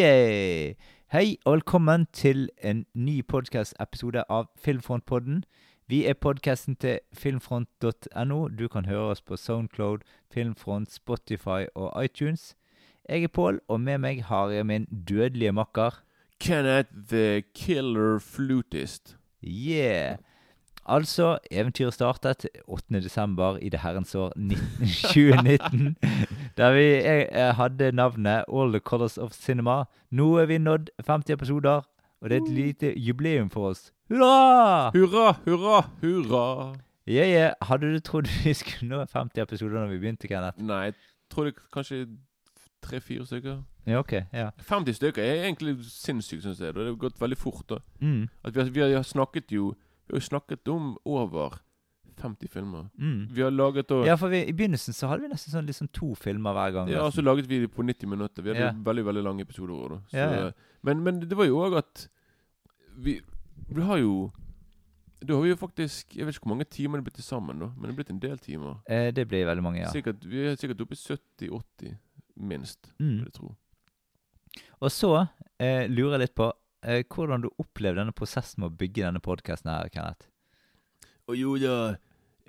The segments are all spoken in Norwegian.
Yeah! Hei og velkommen til en ny podcast-episode av Filmfrontpodden. Vi er podcasten til filmfront.no. Du kan høre oss på Soundcloud, Filmfront, Spotify og iTunes. Jeg er Pål, og med meg har jeg min dødelige makker. Kenneth the Killer Flutist. Yeah! Altså, eventyret startet 8. desember i det herrens år 19, 2019. Der vi jeg, jeg hadde navnet All the Colors of Cinema. Nå er vi nådd 50 episoder, og det er et lite jubileum for oss. Hurra! Hurra, hurra, hurra. Yeah, yeah. Hadde du trodd vi skulle nå 50 episoder når vi begynte, Kenneth? Nei, jeg tror det kanskje tre-fire stykker. Ja, ok. Ja. 50 stykker er egentlig sinnssykt, syns jeg. Det har gått veldig fort. da. Mm. At vi, har, vi har snakket jo Vi har jo snakket om over 50 filmer. Mm. Vi har laget og Ja, for vi, i begynnelsen så hadde vi nesten sånn liksom to filmer hver gang. Ja, og så laget vi det på 90 minutter. Vi hadde Ja. veldig veldig lange episoder. også. Så, Ja, ja. Men, men det var jo òg at vi, vi har jo Da har vi jo faktisk Jeg vet ikke hvor mange timer det blitt til sammen, da, men det er blitt en del timer. Eh, det blir veldig mange, ja. Sikkert, vi er sikkert oppe i 70-80, minst. Mm. vil jeg tro. Og så eh, lurer jeg litt på eh, hvordan du opplevde denne prosessen med å bygge denne podkasten her, Kenneth. Og jo da,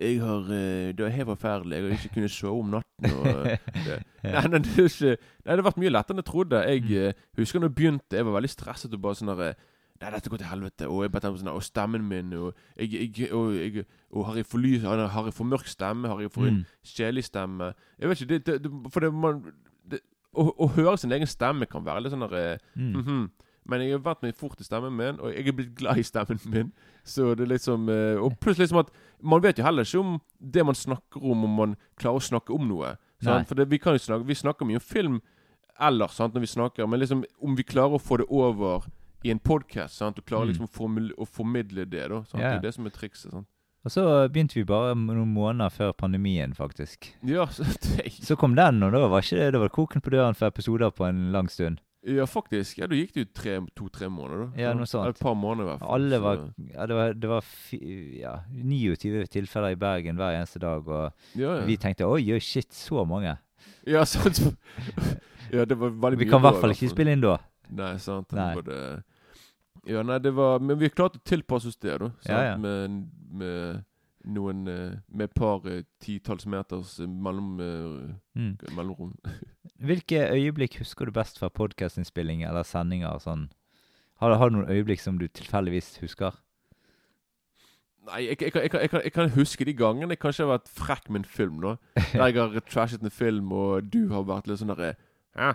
jeg har eh, Det var helt forferdelig. Jeg har ikke kunnet sove om natten. Og, det, nei, nei, det ikke, nei, det har vært mye lettere enn jeg trodde. Jeg Mm. eh, husker når jeg begynte, jeg var veldig stresset og bare sånn der eh, Nei, dette går til helvete. Og jeg sånn Og stemmen min Og, jeg, jeg, og, jeg, og har jeg for lys Har jeg for mørk stemme? Har jeg for en Mm. kjedelig stemme? Jeg vet ikke. Det, det, for det, man å, å høre sin egen stemme kan være litt sånn der eh, Mm. Mhm. Men jeg har vært meg fort i stemmen min, og jeg er blitt glad i stemmen min. Så det er liksom eh, Og plutselig liksom at Man vet jo heller ikke om det man snakker om, om man klarer å snakke om noe. For det, vi kan jo snakke Vi snakker mye om film ellers sant, når vi snakker, men liksom om vi klarer å få det over i en podkast og klarer Mm. liksom å, formul- å formidle det, da. Sant? Ja. Det er det som er trikset. Sant? Og så begynte vi bare noen måneder før pandemien, faktisk. Ja, så det, Så kom den, og da var ikke det, det var koken på døren for episoder på en lang stund. Ja, faktisk. Ja, Da gikk det jo tre- to-tre måneder, da. Ja, noe sånt. Et par måneder, i hvert fall. Alle var, ja, det var, det var ja, 29 tilfeller i Bergen hver eneste dag, og ja, ja. vi tenkte oi, oi, shit, så mange. Ja, sant. ja, det var veldig Vi mye kan i hvert fall ikke spille inn da. Nei, sant. Nei. Både, ja, nei, det var Men vi klarte å tilpasse oss det, da. Sant? Ja, ja. Med, med noen eh, Med et par eh, titalls meters eh, mellom, Mm. mellomrom. Hvilke øyeblikk husker du best fra podkastinnspilling eller sendinger? Sånn? Har, har du noen øyeblikk som du tilfeldigvis husker? Nei, jeg, jeg, jeg, jeg, kan- huske de gangene jeg kanskje har vært frekk med en film, da. Der jeg har trashet en film, og du har vært litt sånn derre Ja,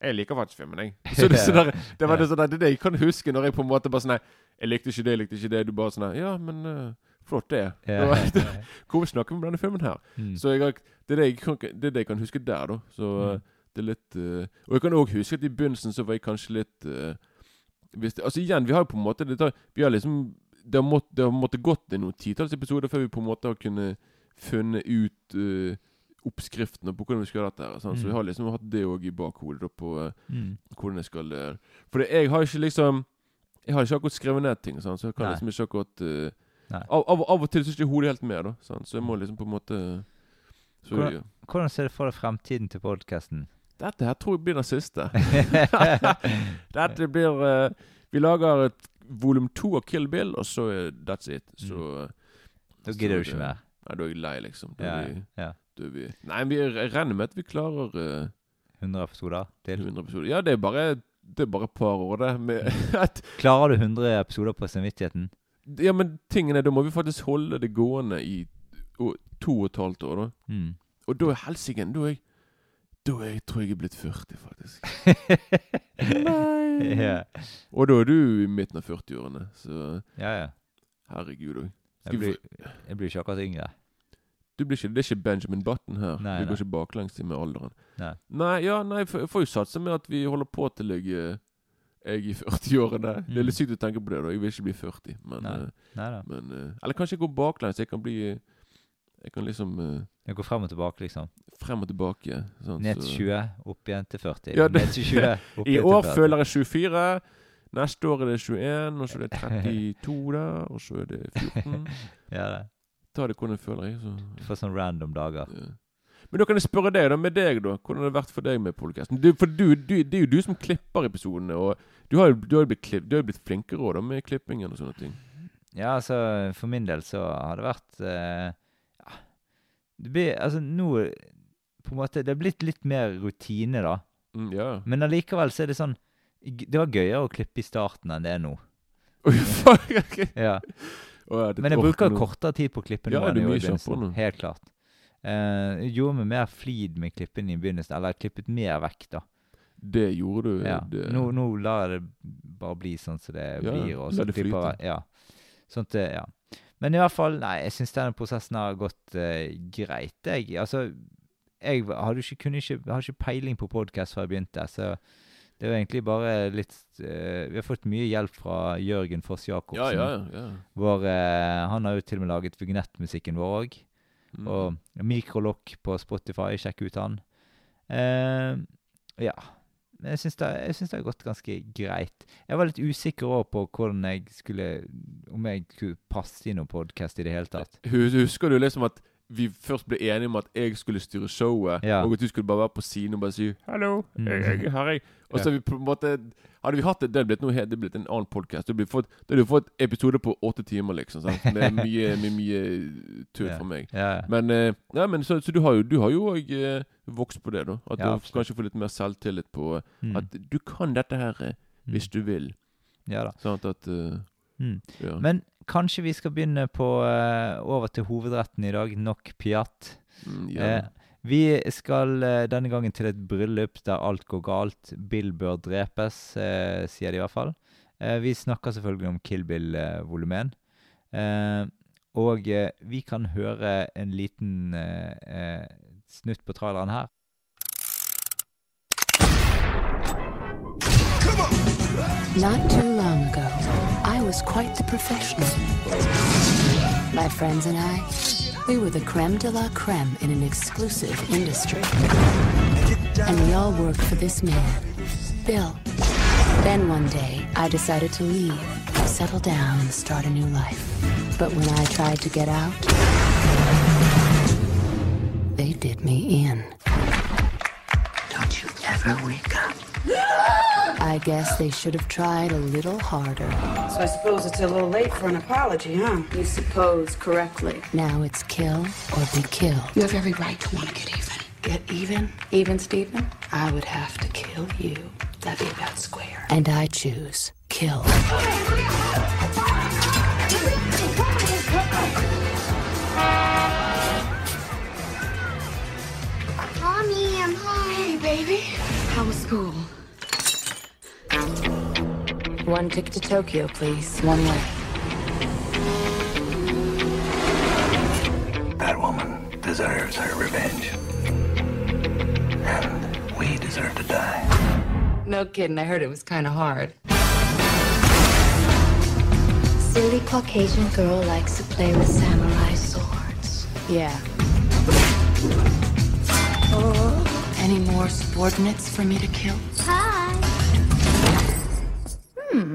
jeg liker faktisk filmen, jeg. Så det, så der, det var det, sånn det det jeg kan huske når jeg på en måte bare sånn jeg likte ikke det, jeg likte ikke det. Du bare sånn Ja, men eh, flott, det. Ja. Hvorfor snakker vi om denne filmen her? Mm. Så jeg det, er det, jeg kan, det er det jeg kan huske der, da. Så Mm. eh, det er litt uh, Og jeg kan òg huske at i begynnelsen så var jeg kanskje litt uh, det, Altså igjen, vi har jo på en måte det, tar- Vi har liksom Det har mått, det har måttet gått i noen titalls episoder før vi på en måte har kunnet funnet ut uh, oppskriftene på hvordan vi skal gjøre dette. her sant? Så Mm. vi har liksom hatt det òg i bakhodet da, på Mm. hvordan jeg skal For jeg har ikke liksom Jeg har ikke akkurat skrevet ned ting, sant? så jeg kan Nei. liksom ikke akkurat. Av, av, av og til så er ikke hodet helt med, da. Sant? Så jeg må liksom på en måte så, Hvordan- ja. Hvordan ser du for deg fremtiden til podkasten? Dette her tror jeg blir den siste. Dette blir uh, Vi lager et volum to av Kill Bill, og så er that's it. Så mm. Da gidder du ikke mer. Nei, da er jeg lei, liksom. Da Ja, vi, ja. da vi Nei, vi regner med at vi klarer uh, 100 episoder til. 100 episoder. Ja, det er bare Det er bare et par år, det. Med Klarer du 100 episoder på samvittigheten? Ja, men tingen er, da må vi faktisk holde det gående i og, to og et halvt år, da. Mm. Og da er helsike Da er jeg Da er jeg, tror jeg er blitt 40, faktisk. Nei. Yeah. Og da er du i midten av 40-årene, så ja, ja. herregud òg. Jeg blir, jeg blir ikke akkurat yngre. Du blir ikke, det er ikke Benjamin Button her. Nei, vi nei. går ikke baklengs med alderen. Nei, ja, nei, for- jeg får jo satse med at vi holder på til jeg, eh, jeg i 40-årene. Det er litt sykt å tenke på det, da. Jeg vil ikke bli 40. Men, Mm. Nei. eh, Nei da. men eh, Eller kanskje jeg går baklengs. Jeg kan bli Jeg kan liksom eh, Jeg går frem og tilbake, liksom. frem og tilbake. Sånn, Ned til 20, opp igjen til 40. Ja, det- Ned til 20, opp I år til 40. føler jeg 24. Neste år er det 21, og så er det 32 der, og så er det 14. Ja, det. Ta det hvordan jeg føler. Jeg, så, Du får sånne random dager. ja. Men da kan jeg spørre deg, da, med deg, da. Hvordan har det vært for deg med podkasten? For du, du, det er jo du som klipper episodene, og du har jo blitt, klipp, blitt flinkere også, da, med klippingen og sånne ting. Ja, altså, for min del så har det vært uh, ja. Det blir Altså, nå på en måte Det har blitt litt mer rutine, da. Mm, ja. Men allikevel så er det sånn Det var gøyere å klippe i starten enn det er nå. Ja. Men jeg bruker kortere tid på å klippe nå Ja, enn det er jeg gjorde i begynnelsen. Helt klart. Eh, gjorde meg mer flid med klippene i begynnelsen, eller klippet mer vekk, da. Det gjorde du. Ja. Det. Nå, nå lar jeg det bare bli sånn som det Ja, blir. Og la det flyte. Ja. Sånt, ja. Men i hvert fall, nei, jeg syns denne prosessen har gått eh, greit, jeg. Altså, jeg hadde ikke, kunne ikke, har ikke peiling på podkast før jeg begynte, så det er jo egentlig bare litt uh, Vi har fått mye hjelp fra Jørgen Foss Jacobsen. ja, ja, ja. Vår, uh, han har jo til og med laget vignettmusikken vår òg. Mm. Og Mikrolokk på Spotify, sjekk ut han. Eh, ja. Men jeg syns det, det har gått ganske greit. Jeg var litt usikker også på hvordan jeg skulle Om jeg skulle passe inn noen podkast i det hele tatt. Husker du liksom at vi først ble enige om at jeg skulle styre showet, Ja. og at du skulle bare være på siden og bare si 'hallo, jeg, jeg, her er jeg. Og så Ja. vi på en måte Hadde vi hatt det, det blitt, noe, helt- det blitt en annen podkast. Da hadde du fått episoder på åtte timer, liksom. Sant? Det er mye, mye, mye tull Ja. for meg. Men, eh, ja, men så, så du har jo du har jo òg eh, vokst på det, da. At du kanskje får litt mer selvtillit på eh, Mm. at du kan dette her hvis Mm. du vil. Ja da. Sånn at uh, Mm. Men kanskje vi skal begynne på eh, over til hovedretten i dag. Nok pjatt. Mm, ja. Eh, vi skal eh, denne gangen til et bryllup der alt går galt. Bill bør drepes, sier de i hvert fall. Vi snakker selvfølgelig om Kill Bill eh, volum 1. Eh, og eh, vi kan høre en liten eh, eh, snutt på traileren her. Not too long ago, I was quite the professional. My friends and I, we were the creme de la creme in an exclusive industry. And we all worked for this man, Bill. Then one day, I decided to leave, settle down, and start a new life. But when I tried to get out, they did me in. Don't you ever wake up. I guess they should have tried a little harder. So I suppose it's a little late for an apology, huh? You suppose correctly. Now it's kill or be killed. You have every right to want to get even. Get even? Even Steven? I would have to kill you. That'd be about square. And I choose kill. Mommy, I'm home. Hey, baby. How was school? One ticket to Tokyo, please. One way. That woman deserves her revenge. And we deserve to die. No kidding, I heard it was kind of hard. Silly Caucasian girl likes to play with samurai swords. Yeah. Oh, any more subordinates for me to kill? Hi. You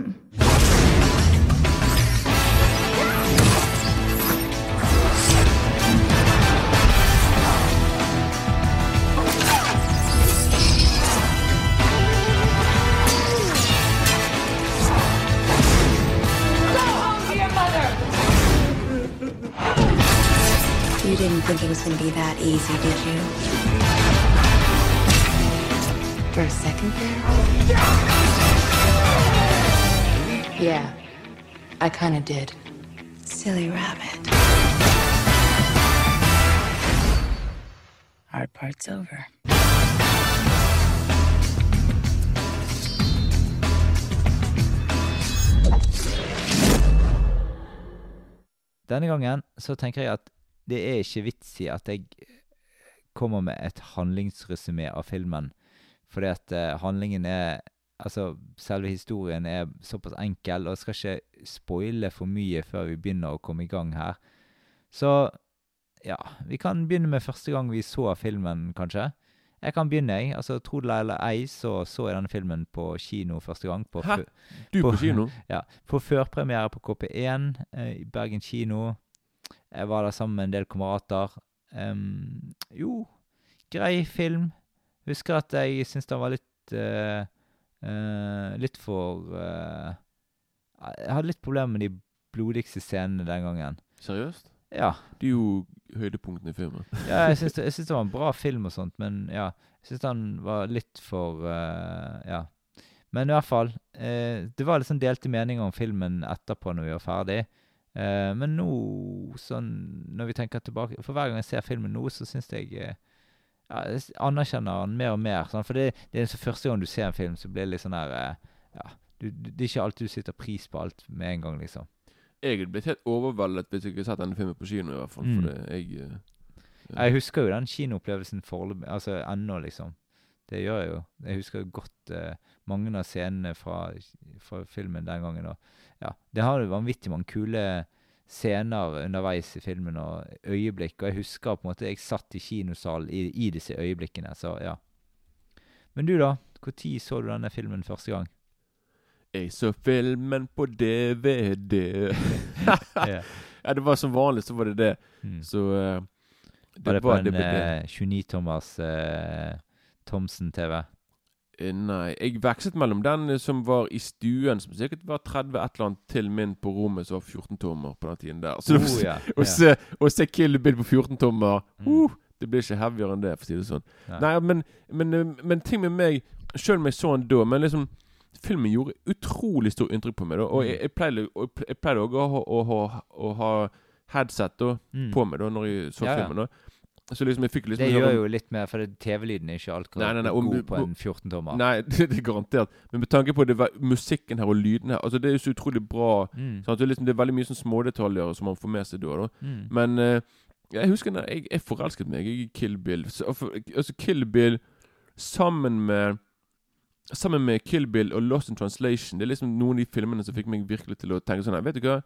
didn't think it was going to be that easy, did you? For a second there? Yeah. I kind of did. Silly rabbit. Hard part's over. Denne gangen så tenker jeg at det er ikke vits i at jeg kommer med et handlingsresymé av filmen. Fordi at eh, handlingen er Altså, selve historien er såpass enkel, og jeg skal ikke spoile for mye før vi begynner å komme i gang her. Så ja, vi kan begynne med første gang vi så filmen, kanskje. Jeg kan begynne, jeg. Altså, Tro det eller ei, så så jeg denne filmen på kino første gang. På Hæ? Du på på- kino? ja, på førpremiere på KP1 eh, i Bergen kino. Jeg var der sammen med en del kamerater. Um, jo, grei film. Husker at jeg syntes den var litt eh, eh, Litt for uh, Jeg hadde litt problemer med de blodigste scenene den gangen. Seriøst? Ja. Det er jo høydepunktene i filmen. ja jeg syns det, det var en bra film og sånt, men ja. Jeg syns den var litt for uh, Ja. Men i hvert fall. det var litt sånn delte meninger om filmen etterpå når vi var ferdig. Men nå, sånn når vi tenker tilbake For hver gang jeg ser filmen nå, så syns jeg ja, anerkjenner den mer og mer. Sånn, for det, det er så første gang du ser en film, så blir det litt sånn der eh, Ja, du, du, det er ikke alltid du setter pris på alt med en gang, liksom. Jeg hadde blitt helt overveldet hvis jeg ikke sett denne filmen på kino, i hvert fall. Mm. For det, jeg ja. Jeg husker jo den kinoopplevelsen foreløpig, altså ennå, liksom. Det gjør jeg jo. Jeg husker jo godt uh, mange av scenene fra, fra filmen den gangen. Og, ja, det har jo vanvittig mange kule scener underveis i filmen og øyeblikk. Og jeg husker på en måte jeg satt i kinosalen i, i disse øyeblikkene, så ja. Men du, da? Når så du denne filmen første gang? Jeg så filmen på DVD. Ja. ja, det var som vanlig, så var det det. Mm. Så det Var det på en ble eh, 29-tommers uh, Thomsen-TV? Eh, Nei, jeg vekslet mellom den eh, som var i stuen, som sikkert var 30 et eller annet, til min på rommet som var 14 tommer på den tiden der. Så Oh. Å se, å se Kill Bill på 14 tommer Mm. uh, Det blir ikke heavyere enn det, for å si det sånn. Nei. Nei, men, men, eh, men ting med meg Selv om jeg så den da, men liksom Filmen gjorde utrolig stort inntrykk på meg. da Og Mm. jeg, jeg pleide òg å, ha- å, å ha headset da Mm. på meg da når jeg så ja. filmen. da Så liksom jeg fikk liksom Det gjør jo litt mer, for TV-lyden er ikke alltid Nei, nei, nei, og- god på en 14-tommer. Nei, det, det er garantert. Men med tanke på det, var- musikken her og lyden her Altså Det er jo så utrolig bra. Mm. Sant? Det, er liksom, det er veldig mye sånn smådetaljer som man får med seg da. da Mm. Men uh, jeg husker da jeg, jeg forelsket meg i Kill Bill. Så, altså Kill Bill sammen med Sammen med Kill Bill og Lost in Translation Det er liksom noen av de filmene som fikk meg virkelig til å tenke sånn her, Vet du hva?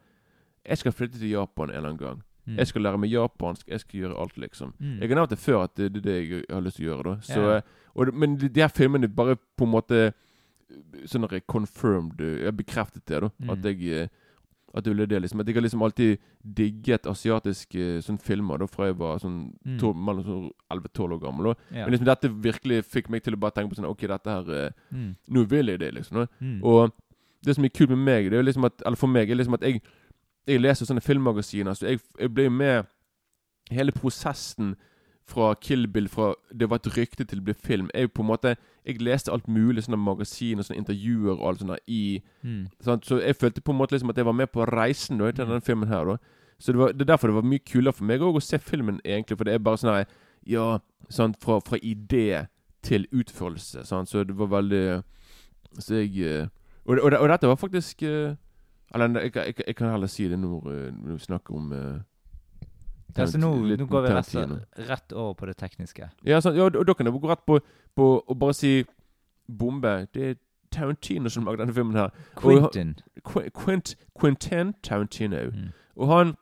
Jeg skal flytte til Japan en eller annen gang. Mm. Jeg skal lære meg japansk. Jeg skal gjøre alt, liksom. Mm. Jeg har nevnt det før at det, det er det jeg har lyst til å gjøre. så, eh, og, Men de, de her filmene bare på en måte Sånn at jeg confirmed eh, Jeg bekreftet det. da Mm. At jeg eh, At det ville det liksom At jeg har liksom alltid digget asiatiske sånne filmer da fra jeg var sånn Mm. to, mellom sånn 11-12 år gammel. da Ja. Men liksom dette virkelig fikk meg til å bare tenke på sånn Ok, dette her eh, Mm. Nå vil jeg det, liksom. Da. Mm. Og det som er kult med meg, det er liksom at Eller for meg, er liksom at jeg Jeg leser sånne filmmagasiner, så jeg, jeg blir med Hele prosessen fra Kill Bill, fra det var et rykte til det ble film Jeg på en måte Jeg leste alt mulig, sånne magasiner, sånne intervjuer og alt sånt der i Mm. sånn, Så jeg følte på en måte liksom at jeg var med på reisen da, til Mm. denne filmen her. da Så det, var, det er derfor det var mye kulere for meg òg å se filmen, egentlig. For det er bare sånn her Ja, sånn, fra, fra idé til utførelse. Sånn, Så det var veldig Så jeg eh, Og, og, og dette var faktisk eh, Eller jeg, jeg, jeg kan heller si det når, eh, når vi snakker om uh, Ja, så nå, nå går vi rett, rett over på det tekniske. Ja, sant, ja, og da kan jeg gå rett på, på å bare si bombe. Det er Tarantino som lagde denne filmen her. Quentin. Og, Quint, Quentin Tarantino. Mm. Og han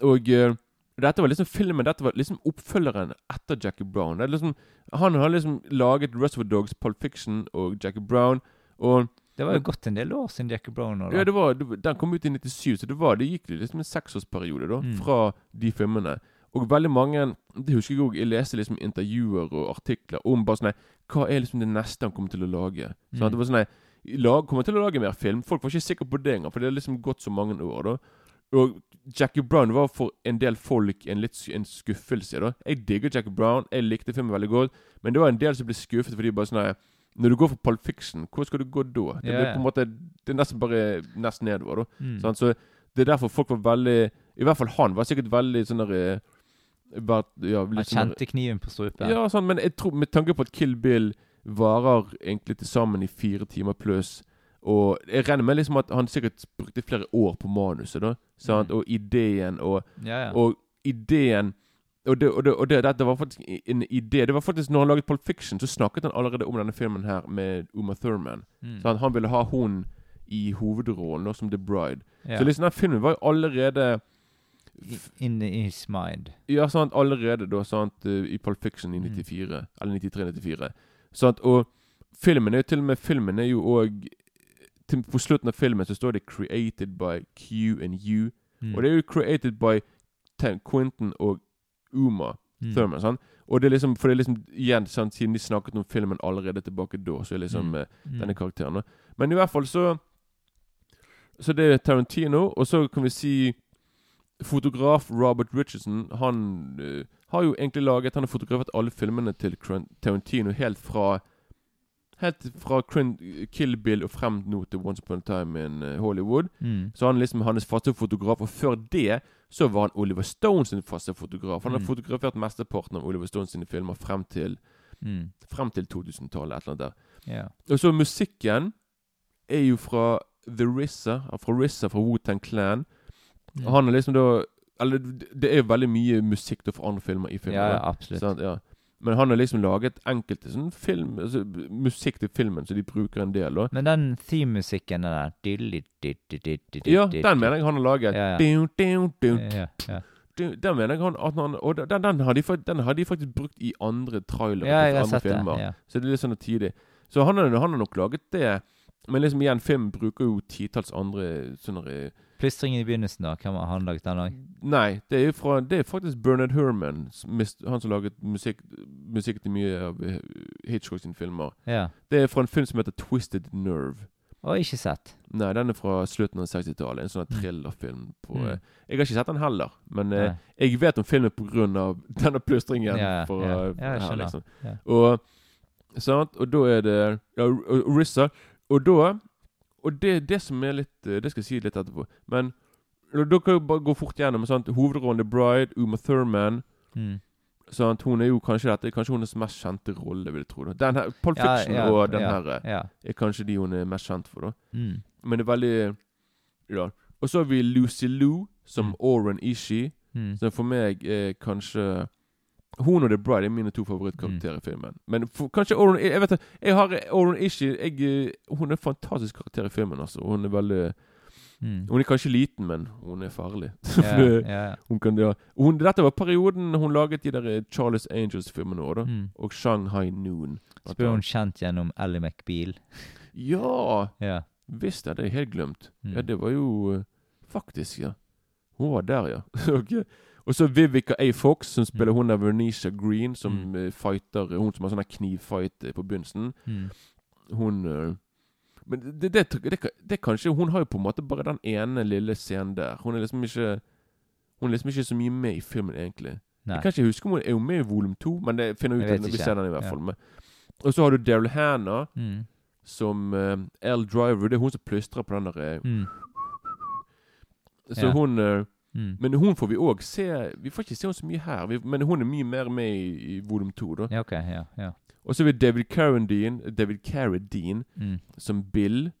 Og uh, dette var liksom filmen Dette var liksom oppfølgeren etter Jackie Brown. Det er liksom, han har liksom laget Reservoir Dogs, Pulp Fiction og Jackie Brown. Og Det var jo gått en del år siden Jackie Brown da. ja, det var, det, Den kom ut i 97, så det var, det gikk liksom en seksårsperiode da Mm. fra de filmene. Og veldig mange Det husker jeg også, Jeg leste liksom intervjuer og artikler om bare sånn Hva er liksom det neste han kommer til å lage? Mm. Sånn, det var sånn lag, Kommer til å lage mer film. Folk var ikke sikre på det engang, for det har liksom gått så mange år. da Og Jackie Brown var for en del folk en litt en skuffelse. da Jeg digger Jackie Brown. Jeg likte filmen veldig godt. Men det var en del som ble skuffet fordi bare sånn Når du går for Pulp Fiction, hvor skal du gå da? Det ja. på en måte Det er nesten bare nesten nedover. da Mm. Sånn, Så det er derfor folk var veldig I hvert fall han var sikkert veldig sånn der eh, ja, Han sånn kjente kniven på strupen. Ja, sånn, men jeg tror med tanke på at Kill Bill varer egentlig til sammen i fire timer pluss Og jeg regner med liksom at han sikkert brukte flere år på manuset. da sant? Mm. Og ideen og, ja, ja. og ideen og, det, og, det, og det, dette var faktisk en idé Det var faktisk Når han laget Pulp Fiction, så snakket han allerede om denne filmen her med Uma Thurman. Mm. Så han, han ville ha hun i hovedrollen, da, som The Bride. ja. Så liksom den filmen var jo allerede In his mind. Ja, sant, allerede da, sant, eh, i Pulp Fiction i Mm. 94, eller 93-94. Sant, og filmen er jo til og med Filmen er jo òg På slutten av filmen så står det 'Created by Q and U'. Mm. Og det er jo created by Quentin og Uma. Mm. Thurman. Sånn. Og det er liksom, for det er liksom igjen, sant, siden de snakket om filmen allerede tilbake da, så er liksom Mm. eh, Mm. denne karakteren. Men i hvert fall så Så det er Tarantino, og så kan vi si fotograf Robert Richardson. Han uh, har jo egentlig laget Han har fotografert alle filmene til Tarantino helt fra Helt fra Kill Bill og frem nå til Once Upon a Time in eh, Hollywood. Mm. Så han er liksom hans faste fotograf. Og før det så var han Oliver Stone sin faste fotograf. Han har Mm. fotografert mesteparten av Oliver Stone sine filmer frem til, Mm. frem til 2000-tallet. Et eller annet der. Yeah. Og så musikken er jo fra The RZA, fra RZA fra Wu-Tang Clan. Mm. Han er liksom da Eller det er jo veldig mye musikk da fra andre filmer i filmen. ja, ja, absolutt. Sant? Ja. Men han har liksom laget enkelte sånn film altså, musikk til filmen, så de bruker en del. da Men den theme-musikken der Ja, den mener jeg han har laget. Ja, ja. Dun, dun, dun, Ja, ja. Den mener jeg han, han Og den, den, har de, den har de faktisk brukt i andre trailere ja, til andre sett det. Ja. Så det er litt sånn tidlig. Så han har, han har nok laget det. Men liksom igjen, film bruker jo titalls andre sånne eh, Plystringen i begynnelsen, da. Hvem har han laget den òg? Nei, det er, fra, det er faktisk Bernard Herman, han som laget musikk, musikk til mye av eh, Hitchcock sine filmer. Ja. Det er fra en film som heter Twisted Nerve. Og ikke sett. Nei, den er fra slutten av 60-tallet. En sånn thrillerfilm. på Mm. eh, Jeg har ikke sett den heller, men Nei. jeg vet om filmen pga. denne plystringen. Ja, for, ja. Ja, jeg her, skjønner. liksom. Ja. Og, sant? og da er det ja, RZA. Og da Og det, det som er litt eh, Det skal jeg si litt etterpå. Men da kan jeg bare gå fort gjennom. Sant? Hovedrollen er Bride, Uma Thurman. Mm. Sant? Hun er jo kanskje dette kanskje hennes mest kjente rolle, vil jeg tro. Da. Den her, Pulp Ja, Fiction ja, og den ja, her eh, Ja. er kanskje de hun er mest kjent for. da Mm. Men det er veldig Ja. Og så har vi Lucy Lou som Mm. Oren Ishi. Mm. Som for meg er kanskje Hun og The Bride er mine to favorittkarakterer i filmen. Men for, kanskje Oren Jeg vet det, jeg har Oren Ishi jeg, eh, Hun er en fantastisk karakter i filmen. altså Hun er veldig Mm. Hun er kanskje liten, men hun er farlig. Ja, ja. hun kan, ja. hun, dette var perioden hun laget de der eh, Charles Angels-filmene òg. Mm. Og Shanghai Noon. Så ble hun kjent gjennom Ally McBeal. Ja! Ja. Visst, det er jeg helt glemt. Mm. Ja, det var jo eh, Faktisk, ja. Hun var der, ja. Ok. Og så Vivica A. Fox, som spiller Mm. hun av Vernisha Green, som Mm. eh, fighter Hun som har sånn knivfight eh, på begynnelsen. Mm. Hun eh, Men det, det, det, det, kanskje Hun har jo på en måte bare den ene lille scenen der. Hun er liksom ikke Hun er liksom ikke så mye med i filmen, egentlig. Nei. Jeg kan ikke huske om hun er jo med i volum to, men det finner vi ut når vi ser den i hvert Ja. fall. med. Og så har du Daryl Hannah Mm. som uh, L. Driver. Det er hun som plystrer på den der Mm. Så Ja. hun eh, Mm. Men hun får vi òg se Vi får ikke se henne så mye her, vi, men hun er mye mer med i, i volum to. Ja, okay, Ja. ja. Og så har vi David Carradine David Carradine Mm. som Bill.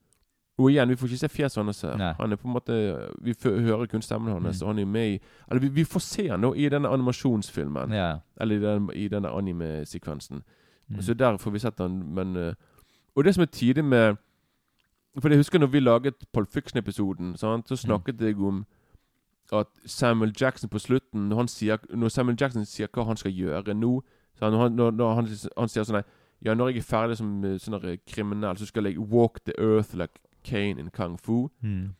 Og igjen, vi får ikke se fjeset hans her. Nei. Han er på en måte Vi hører kun stemmen hans, Mm. han er med i Eller vi, vi får se han nå i denne animasjonsfilmen. ja. Eller i, den, i denne anime-sekvensen. Mm. Så der får vi sett han, men eh, Og det som er tidlig med For jeg husker når vi laget Pulp Fiction-episoden, så snakket jeg om at Samuel Jackson på slutten Når, han sier, når Samuel Jackson sier hva han skal gjøre nå så Når, han, når, når han, han sier sånn Ja, når jeg er ferdig som eh, sånn kriminell, så skal jeg walk the earth like Kane in Kung Fu. Mm.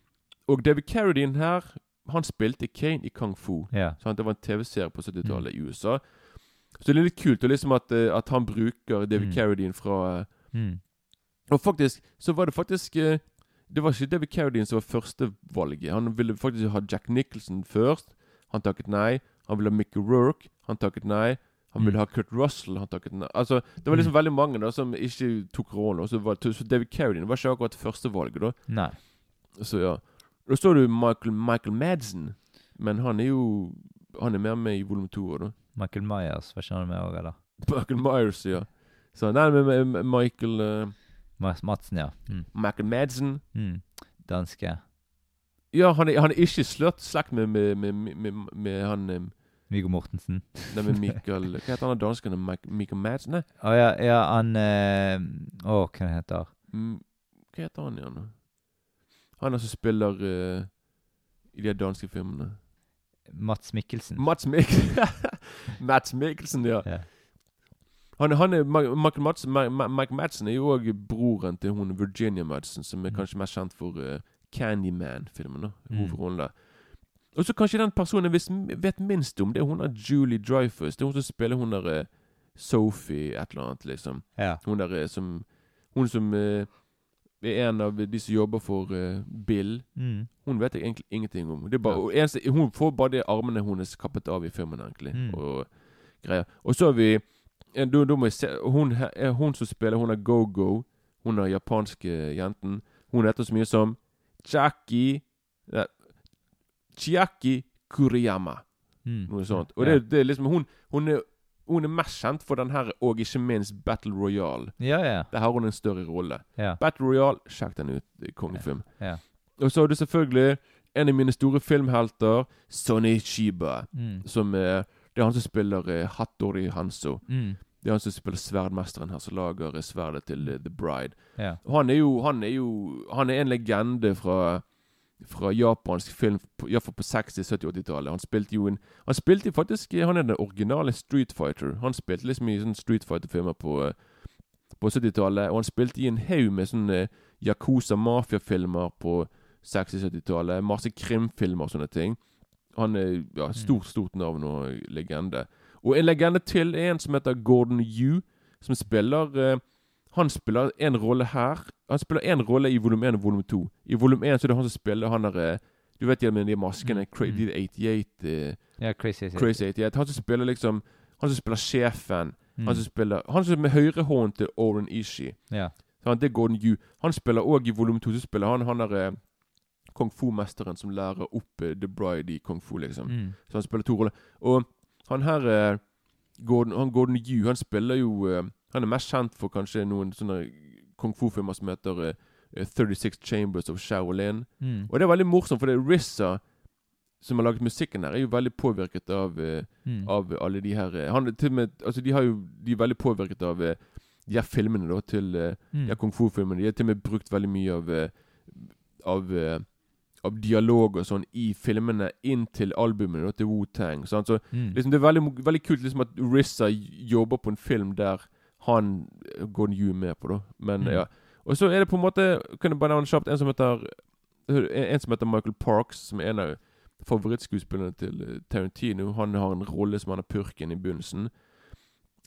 Og David Carradine her, han spilte Kane i Kung Fu. Yeah. Sant? Det var en TV-serie på 70-tallet Mm. i USA. Så det er litt kult og liksom at, eh, at han bruker David Mm. Carradine fra eh, Mm. Og faktisk, så var det faktisk eh, Det var ikke David Carradine som var førstevalget. Han ville faktisk ha Jack Nicholson først. Han takket nei. Han ville ha Mickey Rourke. Han takket nei. Han ville Mm. ha Kurt Russell. Han takket nei. Altså, Det var liksom Mm. veldig mange da som ikke tok rollen. Så, var, så David Carradine var ikke akkurat førstevalget, da. Nei. Så ja. Da så du Michael, Michael Madsen. Men han er jo Han er mer med i volum to. Michael Myers, var ikke han med òg, eller? Michael Myers, ja. Så nei, men Michael Mas- Madsen, ja. Mm. Michael Madsen. Mm. Danske. Ja, han er, han er ikke slørt slekt med, med, med, med, med, han um, Viggo Mortensen. Nei, med Michael Hva heter han dansken? Mike- Michael Madsen? Nei, Å ja, ja, han Å, uh, oh, hva han heter mm, hva heter han igjen? Han som spiller uh, i de danske filmene. Mats Mikkelsen. Mats Mikkelsen. Mats Mikkelsen, ja. Ja. Han, han er, Michael Madsen, Ma, Ma, Mike Madsen er jo òg broren til hun Virginia Madsen, som er Mm. kanskje mest kjent for uh, Candyman-filmen. Mm. Hovedrollen der. Og så kanskje den personen jeg vet minst om, det er hun der Julie Dreyfus. Det er hun som spiller hun der uh, Sophie et eller annet, liksom. Ja. Hun der eh, som Hun som uh, er en av de som jobber for uh, Bill. Mm. Hun vet jeg egentlig ingenting om. Det er bare, Ja. eneste, hun får bare de armene hennes kappet av i filmen, egentlig. Mm. Og greier. Og så har vi da, da må jeg se, hun, hun som spiller, hun er Go-Go. Hun er japanske jenten. Hun heter så mye som Chaki eh, Chiaki Kuriyama. Mm. Noe sånt. Og det, det er liksom hun, hun, er, hun er mest kjent for den her, og ikke minst Battle Royale. Ja, ja. Der har hun en større rolle. Ja. Battle Royale, sjekk den ut. er Kongefilm. Ja. Og så har du selvfølgelig en av mine store filmhelter, Sonny Shiba. Mm. Som er Det er han som spiller eh, Hattori Hanzo. Mm. Det er han som spiller sverdmesteren her, som lager eh, sverdet til eh, The Bride. Ja. Han er jo Han er jo Han er en legende fra fra japansk film, iallfall på 60-, 70-, 80-tallet. Han spilte jo en Han spilte faktisk Han er den originale Street Fighter. Han spilte liksom i sånne Street Fighter-filmer på eh, på 70-tallet, og han spilte i en haug med sånne Yakuza-mafiafilmer på 60-70-tallet. Masse krimfilmer og sånne ting. Han er ja, stort, stort navn og legende. Og en legende til er en som heter Gordon Yu, som spiller uh, Han spiller en rolle her. Han spiller en rolle i volum 1 og volum 2. I volum 1 så er det han som spiller han derre eh, Du vet de med de maskene? Mm, Crazy mm. 88 uh, ja, crazy. crazy. Crazy 88. Han som spiller liksom Han som spiller sjefen. Mm. Han som spiller Han som er med høyrehånden til Oren Ishi. Ja. Det er Gordon Yu. Han spiller òg i volum 2 så spiller han han derre uh, kung fu-mesteren som lærer opp eh, The Bride i kung fu, liksom. Mm. Så han spiller to roller. Og han her eh, Gordon, han Gordon Yu, han spiller jo eh, Han er mest kjent for kanskje noen sånne kung fu-filmer som heter eh, eh, 36 Chambers of Shaolin. Mm. Og det er veldig morsomt, for det er Rissa som har laget musikken her, er jo veldig påvirket av eh, Mm. av alle de her eh, han, med, altså De har jo De er veldig påvirket av eh, de her filmene da til eh, Mm. her kung fu-filmene. De har til og med brukt veldig mye av eh, Av, eh, av dialog og sånn i filmene inn til albumene til Wu-Tang. Så Mm. liksom, det er veldig, veldig kult liksom at Rissa jobber på en film der han går Gordon Yu med på, da. Men Mm. ja. Og så er det på en måte Kan jeg bare nevne kjapt en som heter en, en som heter Michael Parks, som er en av favorittskuespillerne til eh, Tarantino. Han har en rolle som han har purken i begynnelsen.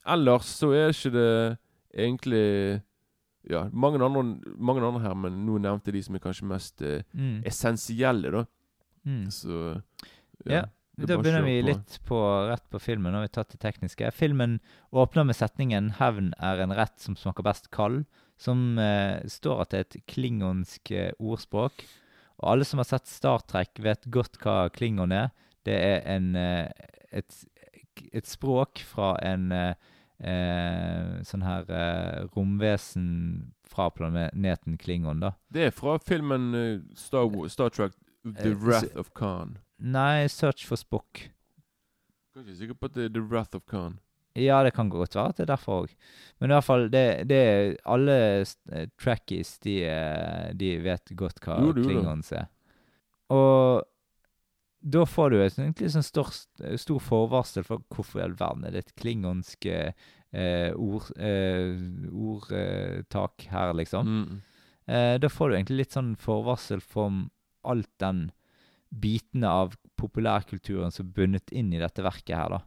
Ellers så er ikke det egentlig Ja, mange andre, mange andre her, men nå nevnte de som er kanskje mest eh, Mm. essensielle, da. Mm. Så Ja, er Da begynner vi på. litt på, rett på filmen. Nå har vi tatt det tekniske. Filmen åpner med setningen 'Hevn er en rett som smaker best kald', som eh, står at det er et klingonsk eh, ordspråk. Og alle som har sett Star Trek, vet godt hva klingon er. Det er en, eh, et, et språk fra en eh, eh, sånn her eh, romvesen fra planeten Klingon, da. Det er fra filmen eh, Star, Wars, Star Trek The Eh, Wrath of Khan. Nei, Search for Spock. Jeg er ikke sikker på at det er The Wrath of Khan. Ja, det kan godt være at det er derfor òg. Men i hvert fall, det, det er alle uh, trackies, de, eh, de vet godt hva Jo, klingons er. Og da får du et egentlig sånn stor, stor forvarsel for hvorfor i all verden er det et klingonsk eh, eh, ord, eh, ordtak her, liksom. Mm. Eh, da får du egentlig litt sånn forvarsel for alt den bitene av populærkulturen som er bundet inn i dette verket her, da.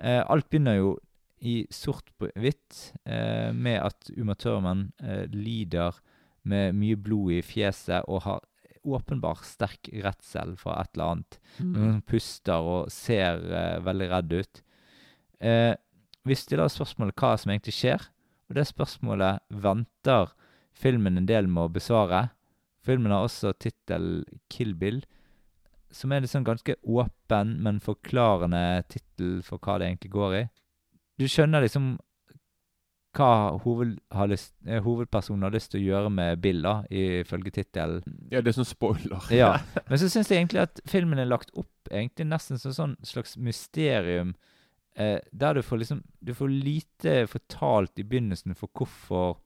Eh, alt begynner jo i sort på hvitt eh, med at Uma Thurman eh, lider med mye blod i fjeset og har åpenbar sterk redsel for et eller annet. Mm. Hun puster og ser uh, veldig redd ut. Uh, vi stiller spørsmålet hva som egentlig skjer, og det spørsmålet venter filmen en del med å besvare. Filmen har også tittel 'Kill Bill', som er en sånn ganske åpen, men forklarende tittel for hva det egentlig går i. Du skjønner liksom hva hoved, har lyst, eh, hovedpersonen har lyst til å gjøre med Bill, da, ifølge tittelen. Ja, det er sånn spoiler. Ja, men så syns jeg egentlig at filmen er lagt opp egentlig nesten som sånn slags mysterium, eh, der du får liksom Du får lite fortalt i begynnelsen for hvorfor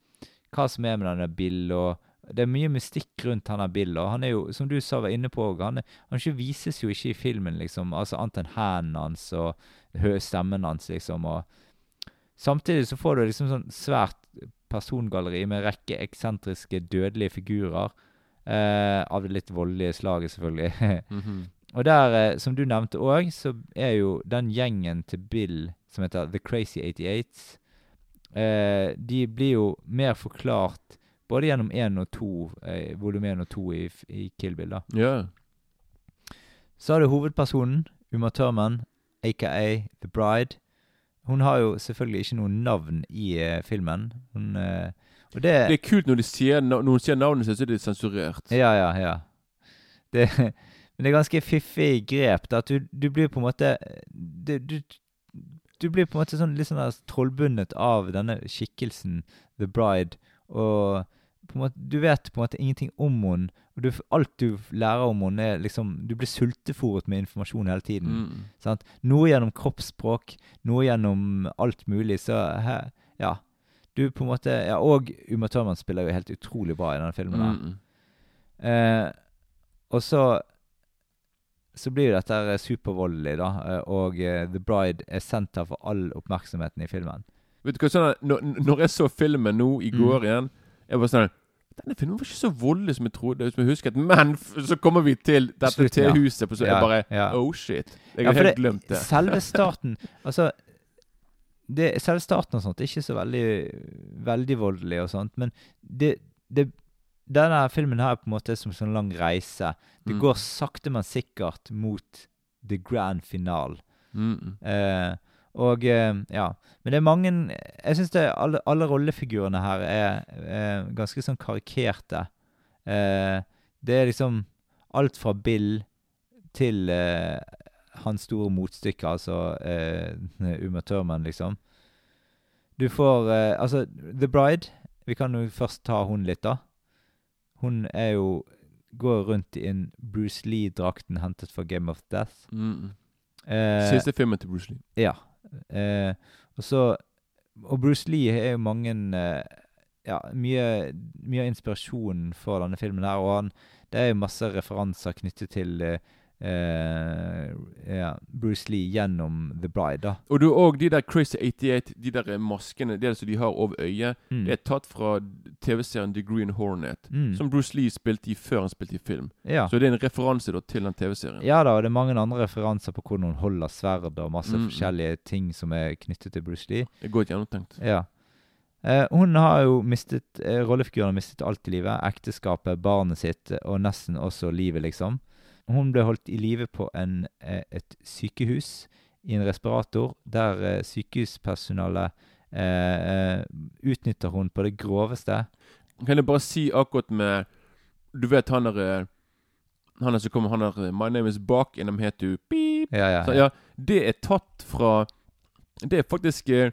Hva som er med denne Bill, og det er mye mystikk rundt han der Bill, og han er jo, som du sa, var inne på, han, er, han ikke vises jo ikke i filmen, liksom, altså annet enn hendene hans og stemmen hans, liksom, og Samtidig så får du liksom sånn svært persongalleri med en rekke eksentriske, dødelige figurer. Eh, av det litt voldelige slaget, selvfølgelig. Mhm. Og der, eh, som du nevnte òg, så er jo den gjengen til Bill som heter The Crazy 88 eh, De blir jo mer forklart både gjennom én og to, eh, volum én og to i, i Kill Bill. da. Ja. Så har du hovedpersonen, Uma Thurman, aka The Bride. Hun har jo selvfølgelig ikke noe navn i eh, filmen. Hun, eh, det, Det er kult når sier, når hun sier navnet sitt, så er det sensurert. Ja, ja, ja. Det, men det er ganske fiffig grep. Da, at du, du blir på en måte du, du, du blir på en måte sånn, litt sånn trollbundet av denne skikkelsen, The Bride. Og måte, du vet på en måte ingenting om henne. Og du, alt du lærer om henne, er liksom Du blir sultefòret med informasjon hele tiden. Mm. Sant? Noe gjennom kroppsspråk, noe gjennom alt mulig. Så he, ja. Du på en måte Ja, og Uma Thurman spiller jo helt utrolig bra i denne filmen. Mm. Eh, og så så blir jo dette supervoldelig, da. eh, Og uh, The Bride er senter for all oppmerksomheten i filmen. Vet du hva, sånn, når, når jeg så filmen nå i Mm. går igjen Jeg var sånn Denne filmen var ikke så voldelig som jeg trodde, som jeg husket. Men så kommer vi til dette Slutten, ja. T-huset, på så Ja, jeg bare ja. Oh shit. Jeg har helt glemt det. Selve starten Altså det, Selve starten og sånt er ikke så veldig Veldig voldelig og sånt, men det, det Denne filmen her er på en måte som en sånn lang reise. Det Mm. går sakte, men sikkert mot the grand finale. Mm. Eh, og eh, ja. Men det er mange Jeg syns alle, alle rollefigurene her er er ganske sånn karikerte. Eh, det er liksom alt fra Bill til eh, hans store motstykke, altså eh, Uma Thurman, liksom. Du får eh, Altså, The Bride Vi kan jo først ta hun litt, da. Hun er jo Går rundt i en Bruce Lee-drakten hentet fra Game of Death. Mm. Eh, Siste filmen til Bruce Lee. ja. Eh, og så Og Bruce Lee er jo mange eh, Ja, mye, mye av inspirasjonen for denne filmen her. Og han, det er jo masse referanser knyttet til eh, eh, yeah, Bruce Lee gjennom The Bride, da. Og du òg de der Crazy 88, de der maskene det som de har over øyet, Mm. det er tatt fra TV-serien The Green Hornet. Mm. Som Bruce Lee spilte i før han spilte i film. Ja. Så det er en referanse da til den TV-serien. ja da, og det er mange andre referanser på hvordan hun holder sverd, og masse Mm. forskjellige ting som er knyttet til Bruce Lee. Det er godt gjennomtenkt. Ja. Uh, hun har jo mistet uh, Rollefiguren har mistet alt i livet. Ekteskapet, barnet sitt og nesten også livet, liksom. Hun ble holdt i live på en, eh, et sykehus i en respirator, der eh, sykehuspersonalet eh, eh, utnytter hun på det groveste. Kan jeg bare si akkurat med Du vet han der Han der som kommer, han der My name is Bach, gjennom het du beep. Ja, ja. Så, ja, det er tatt fra Det er faktisk eh,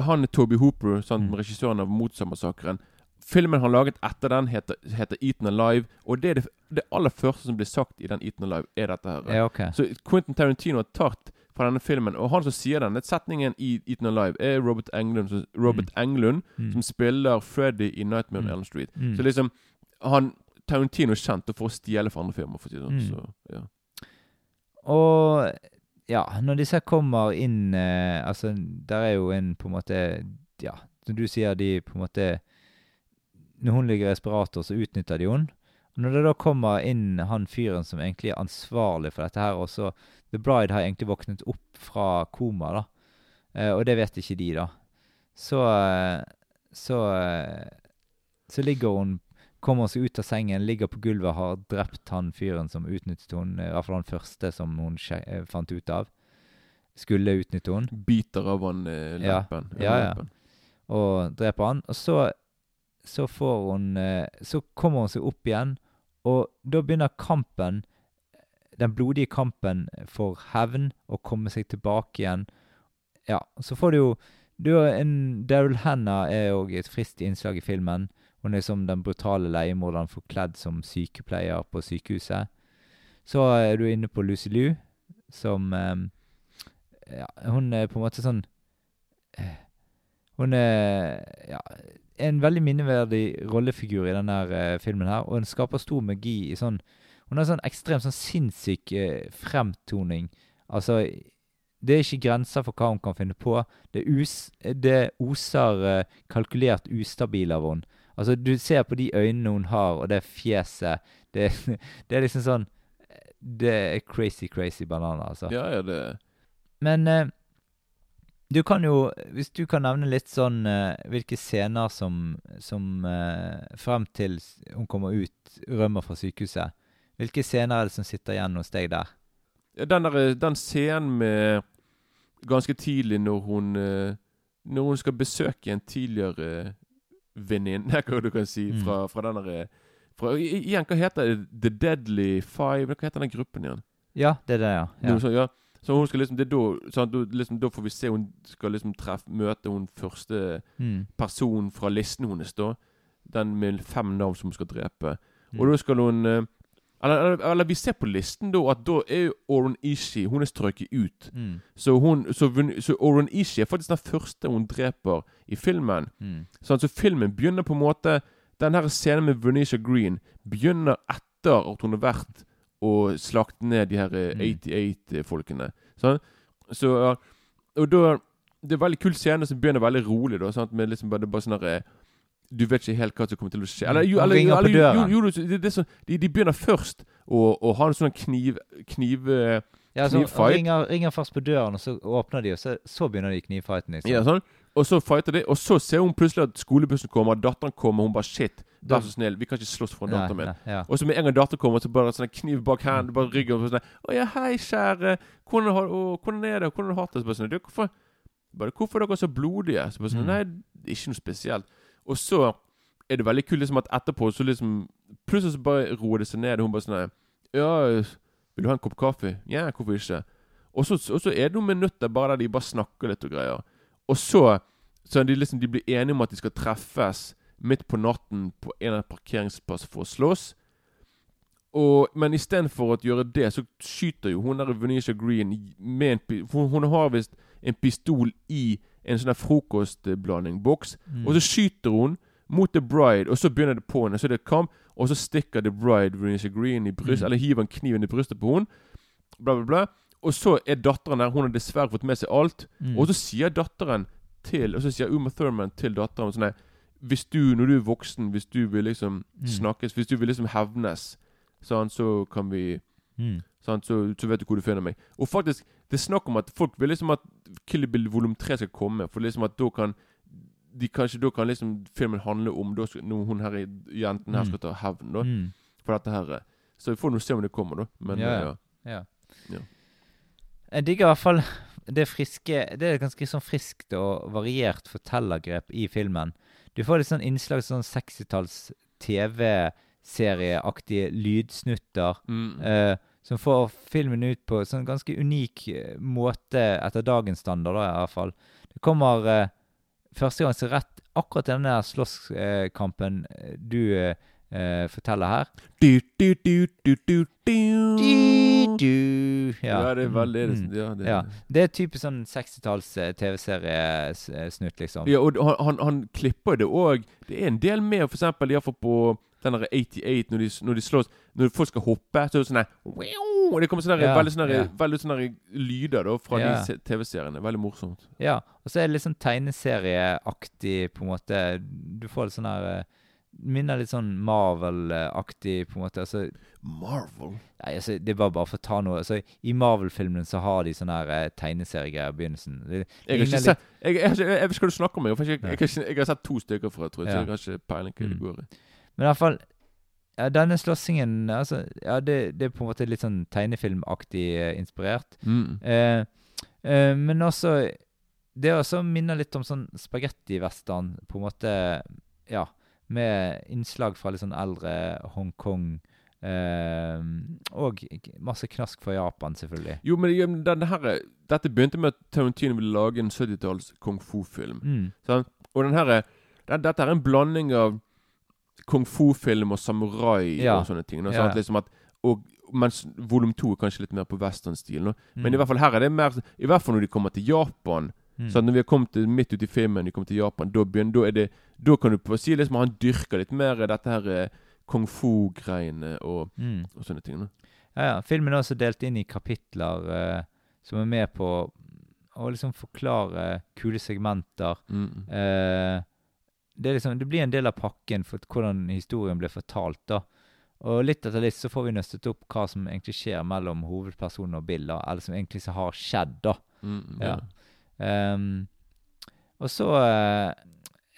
Han Toby Hooper, sant, Mm. regissøren av Motsa-massakren. Filmen han laget etter den, heter, heter Eaten Alive. Og det er det, det aller første som blir sagt i den Eaten Alive, er dette her. ja, okay. Så Quentin Tarantino har tatt fra denne filmen, og han som sier den, den setningen i Eaten Alive, er Robert Englund, som, Robert Englund, Mm. som spiller Freddy i Nightmare on Mm. Elm Street. Mm. Så liksom han Tarantino er kjent for å stjele fra andre filmer, for å si det sånn. Mm. Så, ja. Og ja, når disse kommer inn eh, Altså, der er jo en på en måte Ja, som du sier, de på en måte Når hun ligger i respirator, så utnytter de henne. Når det da kommer inn han fyren som egentlig er ansvarlig for dette her, og så The Bride har egentlig våknet opp fra koma, da. Eh, og det vet ikke de, da. Så eh, Så eh, Så ligger hun Kommer seg ut av sengen, ligger på gulvet, har drept han fyren som utnyttet henne. I hvert fall han første som hun eh, fant ut av. Skulle utnytte henne. Biter av han eh, leppen. Ja, ja. ja. og dreper han. Og så, så får hun eh, Så kommer hun seg opp igjen, og da begynner kampen, den blodige kampen for hevn, å komme seg tilbake igjen. Ja, så får du jo du har en Daryl Hannah er òg et friskt innslag i filmen. Hun er som den brutale leiemorderen forkledd som sykepleier på sykehuset. Så er du inne på Lucy Liu, som eh, Ja, hun er på en måte sånn eh, hun er ja, en veldig minneverdig rollefigur i denne eh, filmen her, og hun skaper stor magi i sånn Hun har sånn ekstremt sånn sinnssyk eh, fremtoning. Altså Det er ikke grenser for hva hun kan finne på. Det, us, det oser eh, kalkulert ustabil av henne. Altså, du ser på de øynene hun har, og det fjeset Det, det er liksom sånn Det er crazy, crazy banana, altså. Ja, ja, det Men eh, du kan jo Hvis du kan nevne litt sånn uh, hvilke scener som, som uh, Frem til hun kommer ut, rømmer fra sykehuset. Hvilke scener er det som sitter igjen hos deg der? Den, der, den scenen med Ganske tidlig når hun uh, Når hun skal besøke en tidligere venninne, hva du kan si, Mm. fra, fra den der fra, Igjen, hva heter det? The Deadly Five? Hva heter den gruppen igjen? Ja, det er det, ja. Noe ja. sånt, ja. Så hun skal liksom, det er da, liksom, da får vi se hun skal liksom treffe, møte hun første Mm. personen fra listen hennes, da. Den med fem navn som hun skal drepe. Mm. Og da skal hun eh, eller, eller, eller vi ser på listen da at da er jo Oren Ishi Hun er strøket ut. Mm. Så, hun, så, så Oren Ishi er faktisk den første hun dreper i filmen. Sånn, så filmen begynner på en måte Den her scenen med Venetia Green begynner etter at hun har vært og slakte ned de her eh, Mm. 88-folkene. Sånn? Så Og da Det er veldig kul scene som begynner veldig rolig. da sant? Med liksom bare, bare sånn der, eh, Du vet ikke helt hva som kommer til å skje. Eller, jo. Eller, eller, jo, jo, jo, det, det er så, de, de begynner først å, å ha en sånn kniv... kniv eh, Ja, så ringer, ringer først på døren, og så åpner de, og så, så begynner de knivfighten. Liksom. ja, sånn. Og så fighter de, og så ser hun plutselig at skolebussen kommer, datteren kommer, og hun bare Shit, vær så snill, vi kan ikke slåss for Nei, datteren min. ja. Og så med en gang datteren kommer, så bare sånn en kniv bak hendene, bare ryggen og sånn 'Å ja, hei, kjære. Hvordan, har, å, hvordan er det? Hvordan har du hatt det?' Så bare sånn, «Du, hvorfor, bare, 'Hvorfor er dere så blodige?' Så bare sånn Mm. 'Nei, det ikke noe spesielt'. Og så er det veldig kult liksom at etterpå så liksom Plutselig så bare roer det seg ned, og hun bare sånn 'Ja, vil du ha en kopp kaffe?' 'Ja, hvorfor ikke?' Og så, og så er det noen minutter bare der de bare snakker litt og greier. Og så så de liksom de blir enige om at de skal treffes midt på natten på en av parkeringsplass for å slåss. Og, men istedenfor å gjøre det, så skyter jo hun der Venetia Green med en for Hun har visst en pistol i en sånn frokostblandingboks. Mm. Og så skyter hun mot The Bride, og så begynner det på henne. Så det er kamp, og så stikker The Bride Venetia Green i bryst, Mm. eller hiver en kniven i brystet på henne. Bla, bla, bla. Og så er datteren der. Hun har dessverre fått med seg alt. Mm. Og så sier datteren til Og så sier Uma Thurman til datteren sånn her, Hvis du, når du er voksen, hvis du vil liksom Mm. snakkes, hvis du vil liksom hevnes, sånn, så kan vi Mm. sånn, så, så vet du hvor du finner meg. Og faktisk, det er snakk om at folk vil liksom at Kill Bill volum 3 skal komme, for liksom at da kan de kanskje da kan liksom filmen handle om da skal, når hun her jenten her Mm. skal ta hevn da, Mm. for dette her. Så vi får nå se om det kommer, da. Men Ja, ja, ja. ja. Ja. Ja. Jeg digger i hvert fall det friske Det er ganske sånn friskt og variert fortellergrep i filmen. Du får litt sånn innslag sånn 60-talls TV-serieaktige lydsnutter. Mm. eh, som får filmen ut på sånn ganske unik eh, måte etter dagens standard, da, i hvert fall. Det kommer eh, første gang så rett akkurat i denne slåsskampen eh, du eh, eh, fortelle her. Du, du, du, du, du, du. Du, Ja, det er veldig Mm. ja, det, Ja. Det er typisk sånn 60-talls eh, TV-seriesnutt, liksom. Ja, og han, han, han klipper det òg. Det er en del med, for eksempel iallfall på den derre 88, når de, når de slåss Når folk skal hoppe, så er det sånn her Og det kommer sånne, der, Ja, veldig, sånne, der- ja. veldig sånne lyder da fra Ja. de TV-seriene. Veldig morsomt. Ja, og så er det litt sånn tegneserieaktig, på en måte. Du får litt sånn her eh, Minner litt sånn Marvel-aktig, på en måte. Altså, Marvel. nei, altså, det er bare for å ta noe altså, I Marvel-filmene så har de sånne her eh, tegneseriegreier i begynnelsen. Det, Jeg har ikke litt- sett jeg, jeg, jeg, jeg, hva du snakker om. For jeg, jeg, jeg, har sett to stykker fra, tror jeg, så jeg har ikke peiling hva det Mm. går i. Men i hvert fall ja, Denne slåssingen altså, ja, det, det er på en måte litt sånn tegnefilmaktig eh, inspirert. Mm. Eh, eh, men også Det også minner litt om sånn spagettivestern, på en måte. Ja. Med innslag fra litt sånn eldre Hongkong. Uh, og masse knask fra Japan, selvfølgelig. Jo, men denne her, dette begynte med at Tarantino ville lage en 70-talls kung fu-film. Mm. Og den her, den, dette er en blanding av kung fu-film og samurai Ja. og sånne ting. nå, Ja. sant? Liksom at, og, mens volum to er kanskje litt mer på western-stil. nå. Men i Mm. hvert fall her er det mer I hvert fall når de kommer til Japan. Mm. Så når vi har kommet midt ute i filmen, vi kommer til Japan, da, begynner, da, det, da kan du på si liksom han dyrker litt mer dette her eh, kung fu-greiene og, Mm. og sånne ting. Da. Ja, ja. Filmen er også delt inn i kapitler eh, som er med på å liksom forklare kule segmenter. Mm. Eh, det, liksom, det blir en del av pakken for hvordan historien blir fortalt. da. Og litt etter litt så får vi nøstet opp hva som egentlig skjer mellom hovedpersonen og Bill. da, Eller som egentlig så har skjedd. da. Mm, Ja. Ehm, og så eh,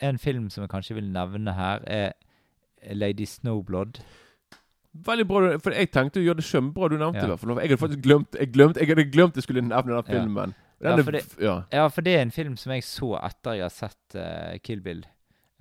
En film som jeg kanskje vil nevne her, er Lady Snowblood. Veldig bra, for jeg tenkte å gjøre det kjempebra du nevnte Ja. det. Jeg hadde faktisk glemt Jeg, glemt, jeg hadde glemt jeg skulle nevne den filmen. Ja, er for det- ja. Ja, for det er en film som jeg så etter jeg har sett uh, Kill Bill.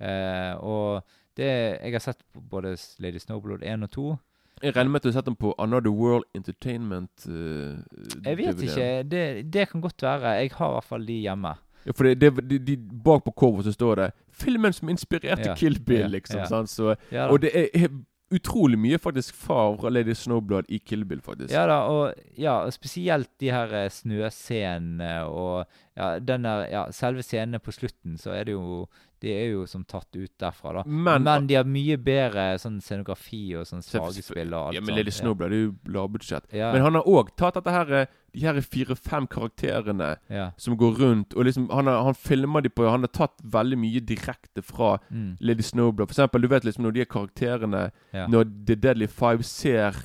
Uh, og det, jeg har sett både Lady Snowblood 1 og 2. Jeg regner med at du har sett den på Another World Entertainment. Uh, Jeg vet DVD. ikke. Det, det kan godt være. Jeg har i hvert fall de hjemme. Ja, for det, det, de, de, bak på coveret så står det 'Filmen som inspirerte Ja, Kill Bill', ja, liksom. ja. Sant? Så, og det er er utrolig mye faktisk fra Lady Snowblood i Kill Bill, faktisk. Ja da, og, ja, spesielt de her eh, snøscenene og ja, den der, ja, selve scenene på slutten, så er det jo De er jo som tatt ut derfra, da. Men, Men, de har mye bedre sånn scenografi og sånn Selv- og alt ja, men Lady Snowblad, Snowblood er jo lavbudsjett. Ja, Men han har òg tatt dette her eh, de her fire-fem karakterene ja. som går rundt, og liksom Han, har, han filmer de på Han har tatt veldig mye direkte fra Mm, Lady Snowblood. For eksempel, du vet liksom når de karakterene ja. Når The Deadly Five ser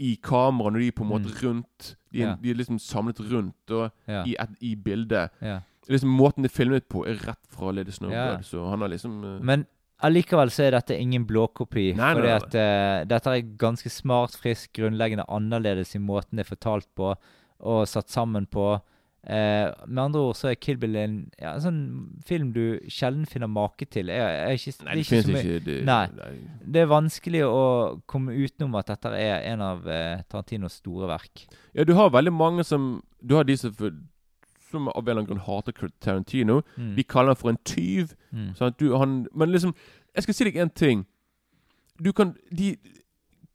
i kamera, når de er på en måte Mm. rundt De er, de er liksom samlet rundt og, i, et, i bildet. ja. Liksom Måten det er filmet på, er rett fra Lady Snowblood. Ja. Så han har liksom uh... Men allikevel så er dette ingen blåkopi. Nei, nei, nei, at eh, dette er ganske smart, frisk, grunnleggende annerledes i måten det er fortalt på og satt sammen på. Uh, med andre ord så er Kill Bill en ja, en sånn film du sjelden finner make til. Jeg, jeg, ikke, Nei, det, finnes ikke. Det, Nei. det er vanskelig å komme utenom at dette er en av uh, Tarantinos store verk. Ja, du har veldig mange som Du har de som, som av en eller annen grunn hater Tarantino. Mm. De kaller han for en tyv. Mm. Du, han, men liksom Jeg skal si deg en ting. Du kan de,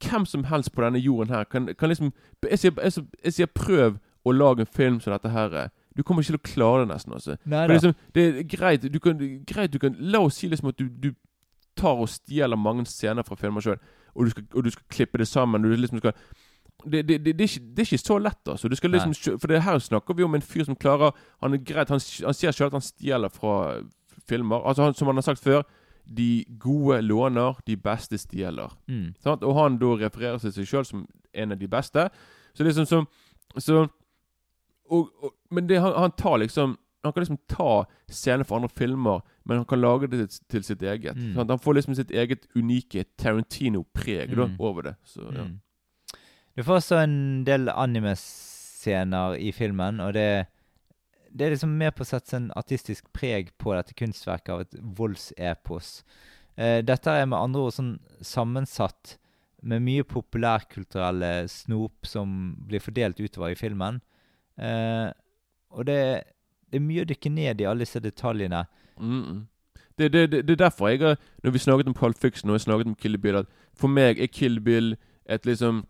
Hvem som helst på denne jorden her kan, kan liksom jeg sier, jeg, sier- jeg sier prøv å lage en film som dette her. er. Du kommer ikke til å klare det, nesten. altså liksom, Det er greit du kan, greit, du kan La oss si liksom at du, du tar og stjeler mange scener fra filmer sjøl, og, og du skal klippe det sammen. Og du liksom skal det, det, det, det, er ikke, det er ikke så lett, altså. Liksom, for det her snakker vi om en fyr som klarer Han er greit, han, han sier sjøl at han stjeler fra filmer. Altså han, Som han har sagt før De gode låner, de beste stjeler. Mm. Sant? Og han da refererer til seg sjøl som en av de beste. Så liksom så, så og, og, Men det, han, han tar liksom Han kan liksom ta scener fra andre filmer, men han kan lage det til, til sitt eget. Mm. Han får liksom sitt eget unike Tarantino-preg Mm. over det. Så ja. Mm. Du får også en del anime-scener i filmen, og det, det er liksom med på å sette en artistisk preg på dette kunstverket av et voldsepos. Eh, dette er med andre ord sånn sammensatt med mye populærkulturelle snop som blir fordelt utover i filmen. Eh, og det, det er mye å dykke ned i alle disse detaljene. Mm -mm. Det, det, det, er derfor jeg har Når vi snakket om Pulp Fiction og jeg snakket om Kill Bill At for meg er Kill Bill et liksom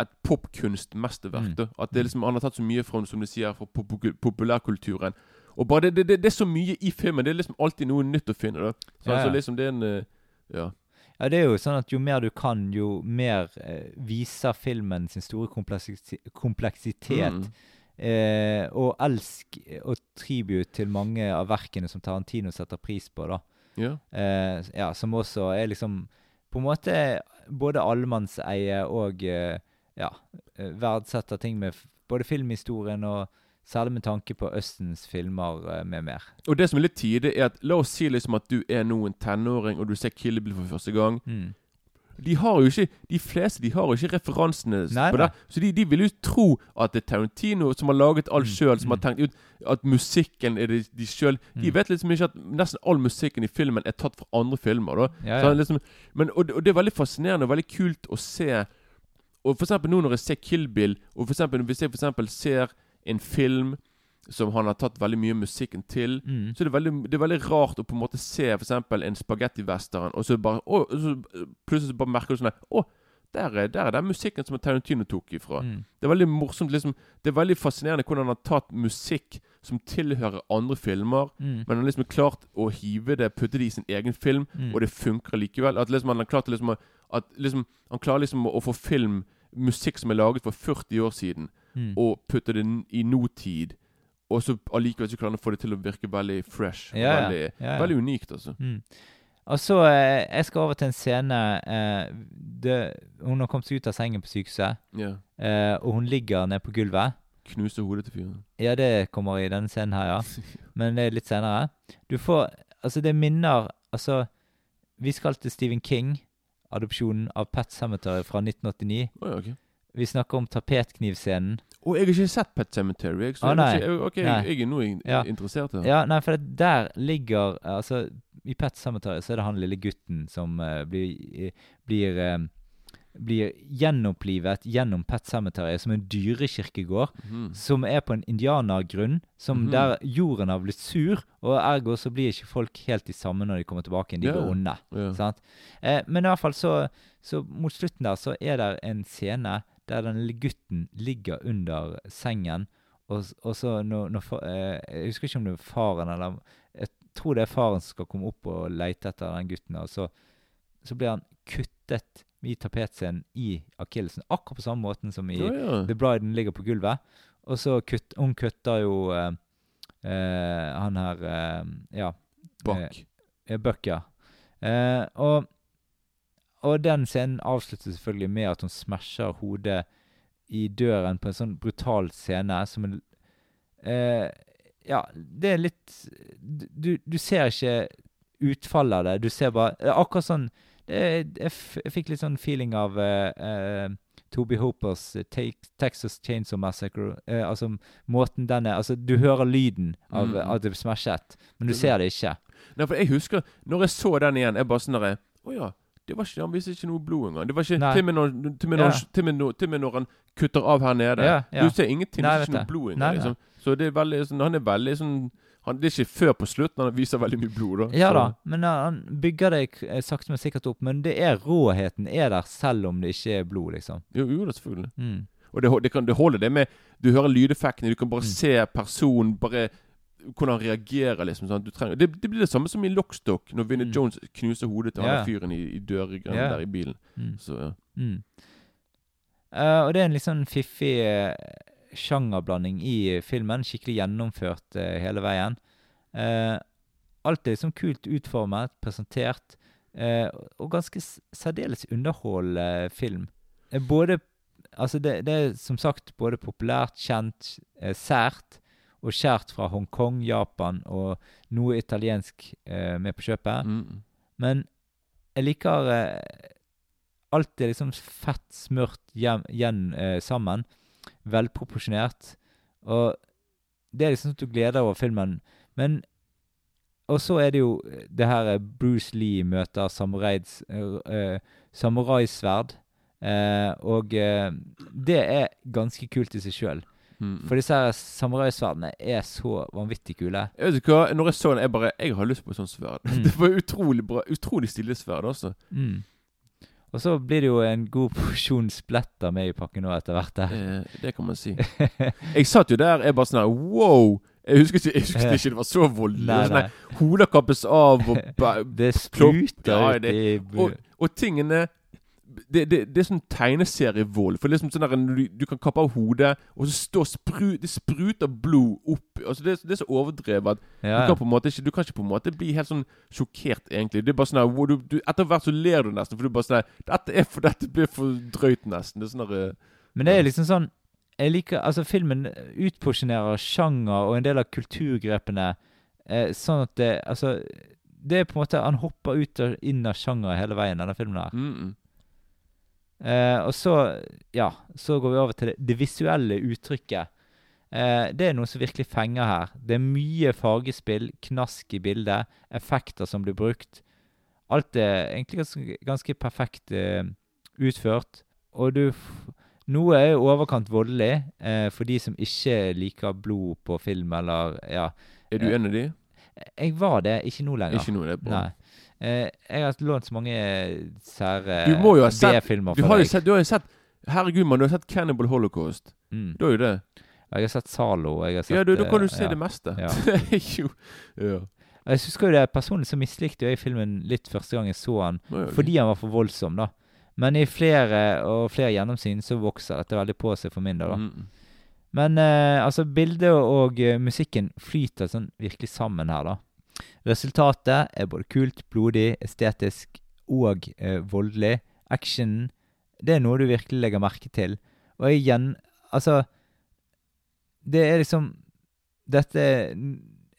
Et popkunstmesterverk. Mm. At det er liksom Han har tatt så mye fra Som du sier Fra pop populærkulturen. Og bare det, det, det, er så mye i filmen. Det er liksom alltid noe nytt å finne. da Så Ja, altså liksom det er en eh, Ja. Ja, det er jo sånn at jo mer du kan, jo mer eh, viser filmen sin store kompleksi kompleksitet. Mm. Eh, og elsk og tribute til mange av verkene som Tarantino setter pris på, da. Ja. Eh, ja, som også er liksom på en måte både allemannseie og eh, ja, eh, verdsetter ting med både filmhistorien og særlig med tanke på Østens filmer eh, med mer. Og det som er litt tidlig, er at la oss si liksom at du er nå en tenåring, og du ser Kill Bill for første gang. Mm. De har jo ikke De fleste de har jo ikke referansene Nei, på nei. det. Så de, de vil jo tro at det er Tarantino som har laget alt Mm, sjøl, som mm. har tenkt ut at musikken er det de sjøl De Mm. vet liksom ikke at nesten all musikken i filmen er tatt fra andre filmer. da Ja, ja. liksom, men, og, og det er veldig fascinerende og veldig kult å se. Og for eksempel nå når jeg ser Kill Bill, og for eksempel hvis jeg for eksempel ser en film som han har tatt veldig mye musikken til, Mm. så er det veldig, det er veldig rart å på en måte se for eksempel en spagettivestern, og så bare å, så Plutselig bare merker du sånn Å, der er, der er den musikken som Tarantino tok ifra. Mm. Det er veldig morsomt liksom Det er veldig fascinerende hvordan han har tatt musikk som tilhører andre filmer, Mm. men han har liksom klart å hive det, putte det i sin egen film, Mm. og det funker likevel. At liksom han har klart liksom at liksom, Han klarer liksom å, å få film, musikk som er laget for 40 år siden, Mm. og putte det i nåtid. Og så allikevel så klarer han å få det til å virke veldig fresh. Ja. Veldig, Ja, ja. veldig unikt, altså. Mm. Og så eh, Jeg skal over til en scene eh, det, Hun har kommet seg ut av sengen på sykehuset, Ja. eh, og hun ligger nede på gulvet. Knuser hodet til fyren. Ja, det kommer i denne scenen her, ja. Men det er litt senere. Du får Altså, det minner Altså, vi skal til Stephen King, adopsjonen av Pet Cemetery fra 1989. Oh, ja, ok. Vi snakker om tapetknivscenen. Og jeg har ikke sett Pet Cemetery. Jeg, så Å, jeg, ok, Nei. jeg er nå Ja. interessert her. Ja, nei, for det der ligger Altså, i Pet Cemetery så er det han lille gutten som uh, blir blir, eh, blir gjenopplivet gjennom Pet Cemetery som en dyrekirkegård. mm. Som er på en indianergrunn, som mm. der jorden har blitt sur. Og ergo så blir ikke folk helt de samme når de kommer tilbake igjen. De blir onde. Ja. Sant? Eh, men i hvert fall så, så mot slutten der så er det en scene der den lille gutten ligger under sengen, og, og så når, når eh, Jeg husker ikke om det er faren eller Jeg tror det er faren som skal komme opp og lete etter den gutten, og så, så blir han kuttet i tapetscenen i akillesen. Akkurat på samme måten som i Ja, ja. The Bride ligger på gulvet. Og så kutt, hun kutter jo eh, eh, han her eh, Ja. Buck. Eh, Buck, ja. Eh, og, og den scenen avslutter selvfølgelig med at hun smasher hodet i døren på en sånn brutal scene som en eh, Ja, det er litt du, du ser ikke utfallet av det. Du ser bare Akkurat sånn jeg, f jeg fikk litt sånn feeling av uh, uh, Toby Hopers eh, Take, Texas Chainsaw Massacre. Uh, altså måten den er Altså, du hører lyden av Mm. det blir smashet, men du ser det ikke. Nei, for jeg husker Når jeg så den igjen, jeg bare sånn derre Å ja. Det var ikke, han viste ikke noe blod engang. Det var ikke til og med når, han- kutter av her nede. Ja, ja. Du ser ingenting. Nei, det er ikke noe blod engang. Liksom. Så det er veldig sånn Han er veldig sånn han, Det er ikke før på slutten han viser veldig mye blod, da. Ja Så- da, men uh, han bygger det eh, sakte, men sikkert opp. Men det er råheten er der, selv om det ikke er blod, liksom. Jo, jo da, selvfølgelig. Mm. Og det, det, kan, det holder det med Du hører lydeffektene, du kan bare Mm. se personen bare hvordan han reagerer. liksom sånn. du trenger, det, det blir det samme som i Lockstock, når Vinnie Mm. Jones knuser hodet til han Ja. fyren i, i dørgrennen yeah. der i bilen. Mm. Så ja. Mm. uh, og det er en litt sånn fiffig eh, sjangerblanding i filmen. Skikkelig gjennomført eh, hele veien. Eh, alt er liksom kult utformet, presentert, eh, og ganske særdeles underholdende film. Eh, både Altså, det, det er som sagt både populært, kjent, eh, sært og skjært fra Hongkong, Japan og noe italiensk med på kjøpet. Mm. Men jeg liker Alt er liksom fett smurt hjem, igjen eh, sammen. Velproporsjonert. Og det er liksom sånn at du gleder deg over filmen. Men Og så er det jo det her eh, Bruce Lee møter samuraids, uh, eh, samuraisverd. Eh, og uh, det er ganske kult i seg sjøl. Mm. For disse her samuraisverdene er så vanvittig kule. Jeg vet ikke hva, Når jeg så den, jeg bare Jeg har lyst på et sånt sverd. Mm. Det var utrolig bra Utrolig stille sverd, altså. Mm. Og så blir det jo en god porsjon spletter med i pakken nå etter hvert. der. Eh, det kan man si. Jeg satt jo der, jeg bare sånn her Wow! Jeg husker ikke, jeg husker ikke det var så voldelig. Sånn Hoder kappes av, og, Det spruter Ja, ut i og, og tingene det, det, det er sånn tegneserievold. For det er liksom sånn der, du, du kan kappe av hodet, og så står spru, det spruter blod opp altså det, det er så overdrevet at ja. du, kan på en måte ikke, du kan ikke på en måte bli helt sånn sjokkert, egentlig. Det er bare sånn der, du, du, Etter hvert så ler du nesten, for du bare sånn Dette er for dette blir for drøyt, nesten. Det er sånn der, eh, Men det er liksom sånn Jeg liker Altså, filmen utporsjonerer sjanger og en del av kulturgrepene eh, sånn at det Altså Det er på en måte Han hopper ut og inn av sjangere hele veien, denne filmen her. mm, mm. Eh, og så Ja, så går vi over til det, det visuelle uttrykket. Eh, det er noe som virkelig fenger her. Det er mye fargespill, knask i bildet, effekter som blir brukt. Alt er egentlig ganske, ganske perfekt eh, utført. Og du Noe er i overkant voldelig eh, for de som ikke liker blod på film, eller Ja. Er du en av de? Jeg var det, ikke nå lenger. Ikke noe, det er bra. Nei. Eh, jeg har lånt så mange sære ha sett- B-filmer Du for deg. sett, du har jo sett Herregud, mann, du har sett Cannibal Holocaust. Mm. Du har jo det. Jeg har sett Zalo. Jeg har sett, Ja, du, da kan du eh, se ja. det meste. Ja. Jo Ja. Jeg husker jo det Personlig så mislikte jeg filmen litt første gang jeg så er fordi han var for voldsom. da. Men i flere og flere gjennomsyn så vokser dette veldig på seg for min del. da. Mm. Men eh, altså, bildet og eh, musikken flyter sånn virkelig sammen her, da. Resultatet er både kult, blodig, estetisk og eh, voldelig. Actionen, det er noe du virkelig legger merke til. Og igjen, altså Det er liksom Dette er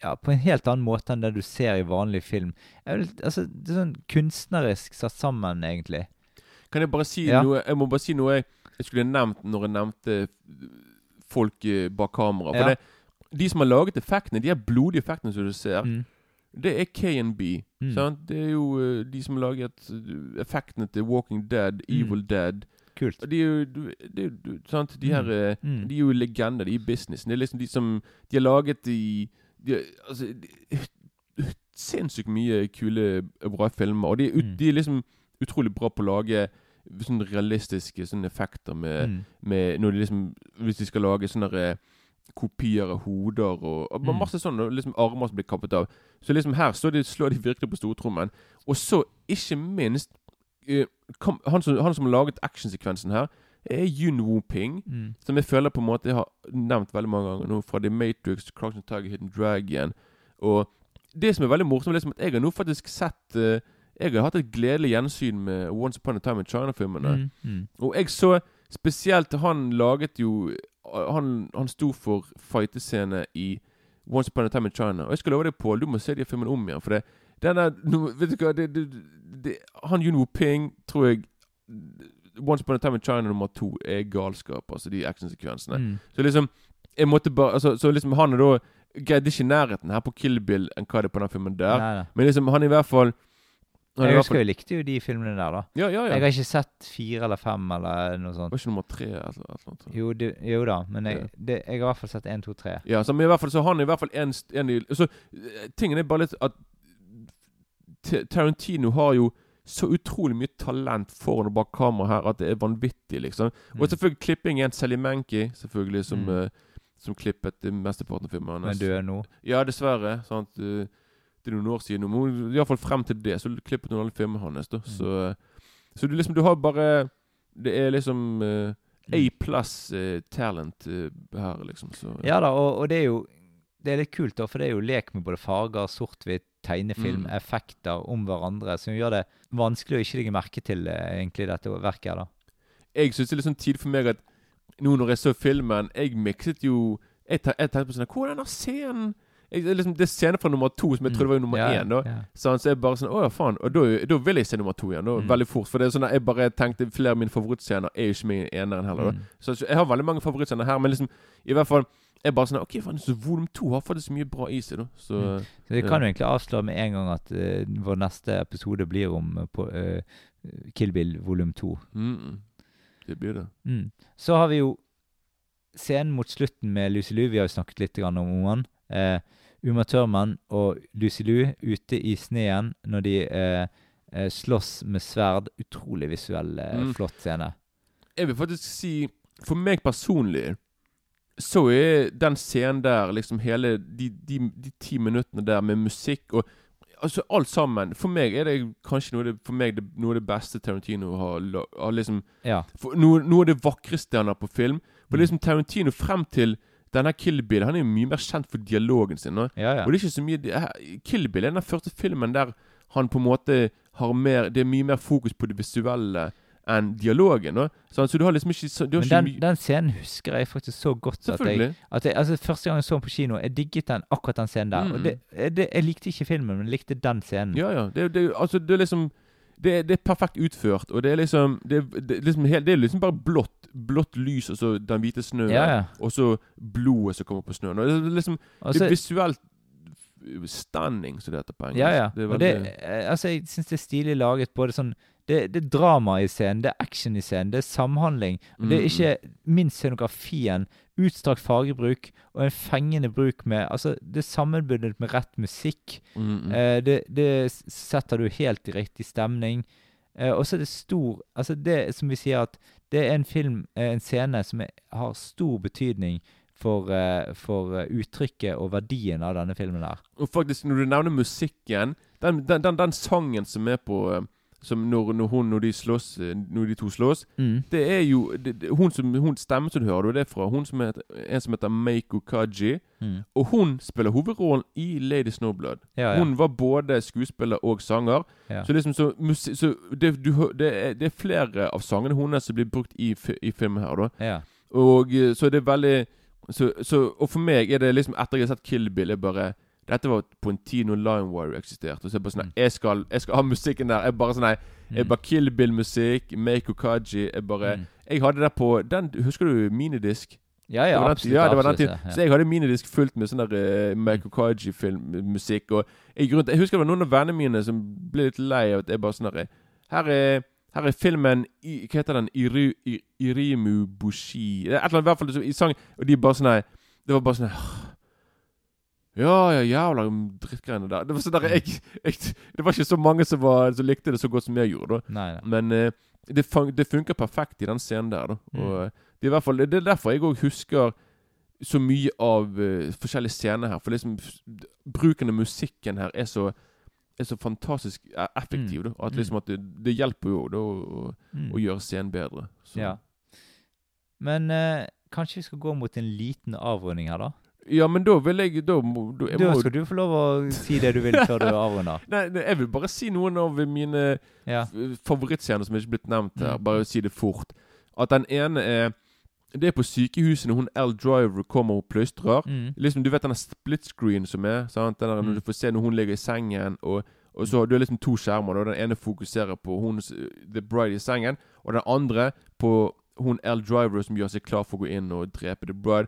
ja, på en helt annen måte enn det du ser i vanlig film. Vil, altså, det er sånn kunstnerisk satt sammen, egentlig. Kan jeg bare si Ja. noe Jeg må bare si noe jeg, jeg skulle nevnt når jeg nevnte folk eh, bak kamera. For Ja. det, de som har laget effektene, de er blodige effektene som du ser, Mm. Det er KNB. Mm. Sant? Det er jo uh, de som har laget eh, effektene til Walking Dead, Evil Dead. Kult. De er jo de, du- sant? De her eh, Mm. De er jo legender, de er i businessen. Det er liksom de som De har laget de, de Altså Sinnssykt mye kule, bra filmer. Og de ut, Mm. de er liksom utrolig bra på å lage sånne realistiske sånne effekter med, Mm. med Når de liksom Hvis de skal lage sånne kopier av hoder og, og Mm. masse sånn, liksom armer som blir kappet av. Så liksom her Så de, slår de virkelig på stortrommen. Og så, ikke minst eh, kom, han, som, han som har laget actionsekvensen her, er Yun Woo Ping. Mm. Som jeg føler på en måte jeg har nevnt veldig mange ganger nå, fra The Matrix, Crouching Tiger, Hidden Dragon. Og det som er veldig morsomt, er liksom at jeg har nå faktisk sett uh, Jeg har hatt et gledelig gjensyn med Once Upon a Time in China-filmene. Mm. Mm. Og jeg så spesielt Han laget jo Han, han sto for fightescene i Once Upon a Time in China. Og jeg skal love deg, Pål, du må se de filmene om igjen. For det, den er, nå- vet du hva det, det, det, Han Yun Woo Ping tror jeg Once Upon a Time in China nummer to er galskap. Altså de actionsekvensene. Mm. Så liksom Jeg måtte bare altså, Så liksom han er da Greit, det er ikke nærheten her på Kill Bill enn hva det er på den filmen der. Nei, nei. Men liksom han er i hvert fall Jeg husker jeg likte jo de filmene der, da. Ja, ja, ja. Jeg har ikke sett fire eller fem eller noe sånt. Det Var ikke nummer tre eller noe eller? Jo, det, jo da, men jeg, det, jeg har i hvert fall sett én, to, tre. Ja, så, men i hvert fall, så han er i hvert fall en, en i Så eh, tingen er bare litt at Tarantino har jo så utrolig mye talent foran og bak kamera her at det er vanvittig, liksom. Og Mm. selvfølgelig klippingen. Sally Mankey, selvfølgelig, som, Mm. uh, som klippet mesteparten av filmen Men du er nå Ja, dessverre. Sant? eh, Er noen år siden. iallfall frem til det så klippet hun alle filmene hans. Mm. Så, eh, så du liksom Du har bare Det er liksom uh, A pluss uh, talent uh, her, liksom. Så, Ja da, og, og det er jo Det er litt kult, da, for det er jo lek med både farger, sort-hvitt, tegnefilm, Mm. effekter om hverandre, som gjør det vanskelig å ikke legge merke til eh, egentlig dette verket her, da. jeg syns det er litt sånn tid for meg at nå når jeg så filmen Jeg mikset jo Jeg, jeg tenkte på sånn Hvor er denne scenen? Jeg, liksom, det er scenen fra nummer to som jeg trodde var nummer Mm. Ja, én. da ja. Sånn, så jeg bare sånn Å ja, faen. Og da, da vil jeg se nummer to igjen. Da, Mm. Veldig fort. For det er sånn at jeg bare tenkte flere av mine favorittscener er jo ikke med i eneren heller. Mm. Så, så jeg har veldig mange favorittscener her, men liksom i hvert fall jeg bare sånn Ok, faen, så volum 2 har faktisk mye bra i seg, da. Så Mm. Så vi kan jo egentlig avsløre med en gang at uh, vår neste episode blir om eh, på, uh, Kill Bill volum 2. mm. Det blir det. Mm. Så har vi jo scenen mot slutten med Lucy Lou. Vi har jo snakket litt grann om han. Eh, Uma Thurman og Lucy Lou ute i sneen når de eh, eh, slåss med sverd. Utrolig visuell, Mm. flott scene. Jeg vil faktisk si For meg personlig så er den scenen der, liksom hele de, de, de ti minuttene der med musikk og Altså alt sammen. For meg er det kanskje noe det, for meg det, noe av det beste Tarantino har, har liksom Ja. for noe, noe av det vakreste han har på film. For Mm. liksom Tarantino frem til denne Kill Bill Han er jo mye mer kjent for dialogen sin. nå. Ja, ja. Og det er ikke så mye Kill Bill er den første filmen der han på en måte har mer Det er mye mer fokus på det visuelle enn dialogen. nå. Sånn, så du har liksom ikke så, du har Men den, ikke den scenen husker jeg faktisk så godt. At jeg, at jeg, altså Første gang jeg så den på kino, jeg digget den akkurat den scenen der. Mm. Og det, det, jeg likte ikke filmen, men jeg likte den scenen. Ja, ja. Det, det, altså, det er liksom det, er- det er perfekt utført, og det er liksom Det, er- det, er liksom, helt, det er liksom bare blått Blått lys, og så den hvite snøen, Ja, ja. og så blodet som kommer på snøen. Og det er liksom altså, Det er visuelt stunning, som det heter på engelsk. Ja, ja. Det er veldig- eh, altså, jeg syns det er stilig laget. Både sånn det, det er drama i scenen, det er action i scenen, det er samhandling. Og det er Mm, ikke minst scenografien, utstrakt fargebruk og en fengende bruk med Altså, det er sammenbundet med rett musikk. mm, mm. Eh, det, det setter du helt i riktig stemning. Eh, og så er det stor Altså, det som vi sier, at det er en film, eh, en scene, som er, har stor betydning for, eh, for eh, uttrykket og verdien av denne filmen her. Og faktisk, når du nevner musikken Den, den, den, den sangen som er på som når, når hun og de slåss eh, Når de to slåss, Mm. det er jo det, det, hun som hun stemmen som du hører, det er fra hun som heter, en som heter Meiko Kaji. Mm. Og hun spiller hovedrollen i Lady Snowblood. Ja, ja. Hun var både skuespiller og sanger. Ja. Så liksom så, så det, du, det, er, det er flere av sangene hennes som blir brukt i, i filmen her, da. Og eh, så det er veldig så, så, Og for meg er det liksom Etter jeg har sett Kill Bill, er bare Dette var på en tid når Lion Warrior eksisterte. Og så er jeg bare sånn Mm. Jeg skal, jeg skal ha musikken der. Jeg bare sånn jeg Mm. bare Kill Bill-musikk. Make Okaji. Jeg bare Mm. Jeg hadde det på den Husker du minidisk? Ja, ja, absolutt. ja, det var den absolutt, tiden. ja. Så jeg hadde minidisk fullt med sånn der uh, Michael Kaji-filmmusikk. Og jeg, jeg husker det var noen av vennene mine som ble litt lei av at jeg bare sånn Her er her er filmen i, Hva heter den? Iru, I, Irimu Bushi Et eller annet i hvert fall i sang Og de bare sånn her Det var bare sånn her Ja, ja, jævla drittgreiene der. Det var der jeg, jeg Det var ikke så mange som, var, som likte det så godt som jeg gjorde. da Nei, nei. men eh, det, fun det funker perfekt i den scenen der. da Mm. Og eh, det er i hvert fall Det er derfor jeg òg husker så mye av uh, forskjellige scener her. For liksom bruken av musikken her er så Er så fantastisk effektiv. effektiv. da At Mm. liksom at det, det hjelper jo da å, Mm. å gjøre scenen bedre. Så. Ja. Men eh, kanskje vi skal gå mot en liten avrunding her, da? Ja, men da vil jeg Da, må, da, jeg Da må, skal du få lov å si det du vil før du avrunder. Nei, jeg vil bare si noen av mine Ja. f- favorittscener som ikke er blitt nevnt her. Mm. Bare si det fort. At den ene er Det er på sykehuset når hun L. Driver kommer og plystrer. Mm. Liksom, Du vet den split screen som er? Sant? Den der, Mm. Når du får se når hun ligger i sengen, og, og så har du liksom to skjermer. Da. Den ene fokuserer på hun, The Bride i sengen, og den andre på hun L. Driver som gjør seg klar for å gå inn og drepe The Bride.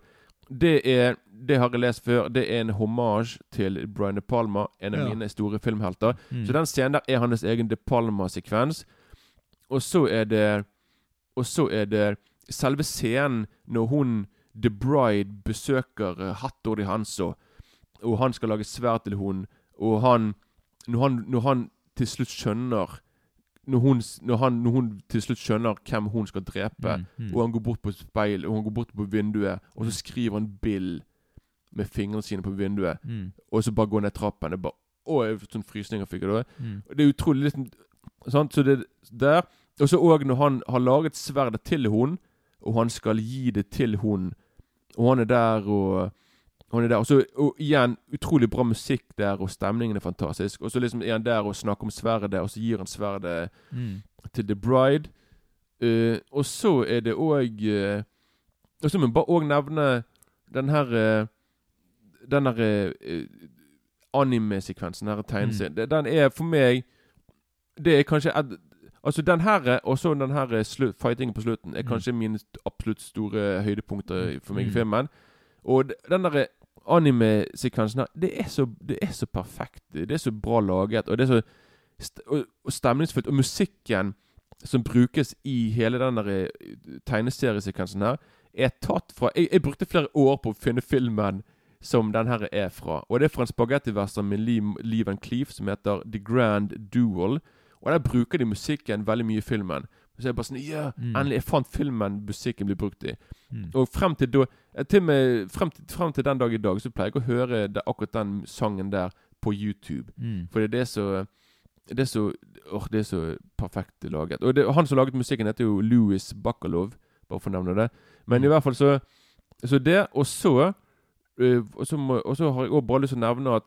Det er Det har jeg lest før. Det er en hommage til Brian De Palma, en av Ja. mine store filmhelter. Mm. Så den scenen der er hans egen De Palma-sekvens. Og så er det Og så er det selve scenen når hun The Bride besøker uh, Hattori Hanso, og han skal lage sverd til hun og han når, han når han til slutt skjønner når hun, når, han, når hun til slutt skjønner hvem hun skal drepe, Mm, mm. og han går bort på speil Og han går bort på vinduet, og så skriver han Bill med fingrene sine på vinduet, Mm. og så bare går ned trappen. Det er bare Å, jeg sånn frysninger fikk jeg da. Mm. Det er utrolig liksom Sant, så det der Og så òg når han har laget sverdet til hun Og han skal gi det til hun Og han er der og han er der, og så og igjen utrolig bra musikk der, og stemningen er fantastisk. Og så liksom er han der og snakker om sverdet, og så gir han sverdet Mm. til The Bride. Uh, og så er det òg uh, Og så må jeg bare òg nevne den her uh, Den her anime-sekvensen, her tegneserien. Mm. Den er for meg Det er kanskje et, Altså den her og så den her fightingen på slutten er Mm. kanskje mine absolutt store høydepunkter for meg i Mm. filmen. Og den der anime-sekvensen her, det er, så, det er så perfekt. Det er så bra laget, og det er så stemningsfullt. Og musikken som brukes i hele den eh, tegneseriesekvensen her, er tatt fra jeg, jeg brukte flere år på å finne filmen som den her er fra. Og det er fra en spagettivestern med Lee Cleef som heter The Grand Duel. Og der bruker de musikken veldig mye i filmen. Så jeg bare sånn Ja, Mm. endelig! Jeg fant filmen musikken blir brukt i. Mm. Og frem til da eh, til, med, frem, til, frem til den dag i dag så pleier jeg å høre det, akkurat den sangen der på YouTube. Mm. For det er så Det er så åh, det er så perfekt laget. Og det, han som laget musikken, heter jo Louis Bakalov, bare for å nevne det. Men i Mm. hvert fall så Så det, og så øh, og, så må, og så har jeg også bare lyst til å nevne at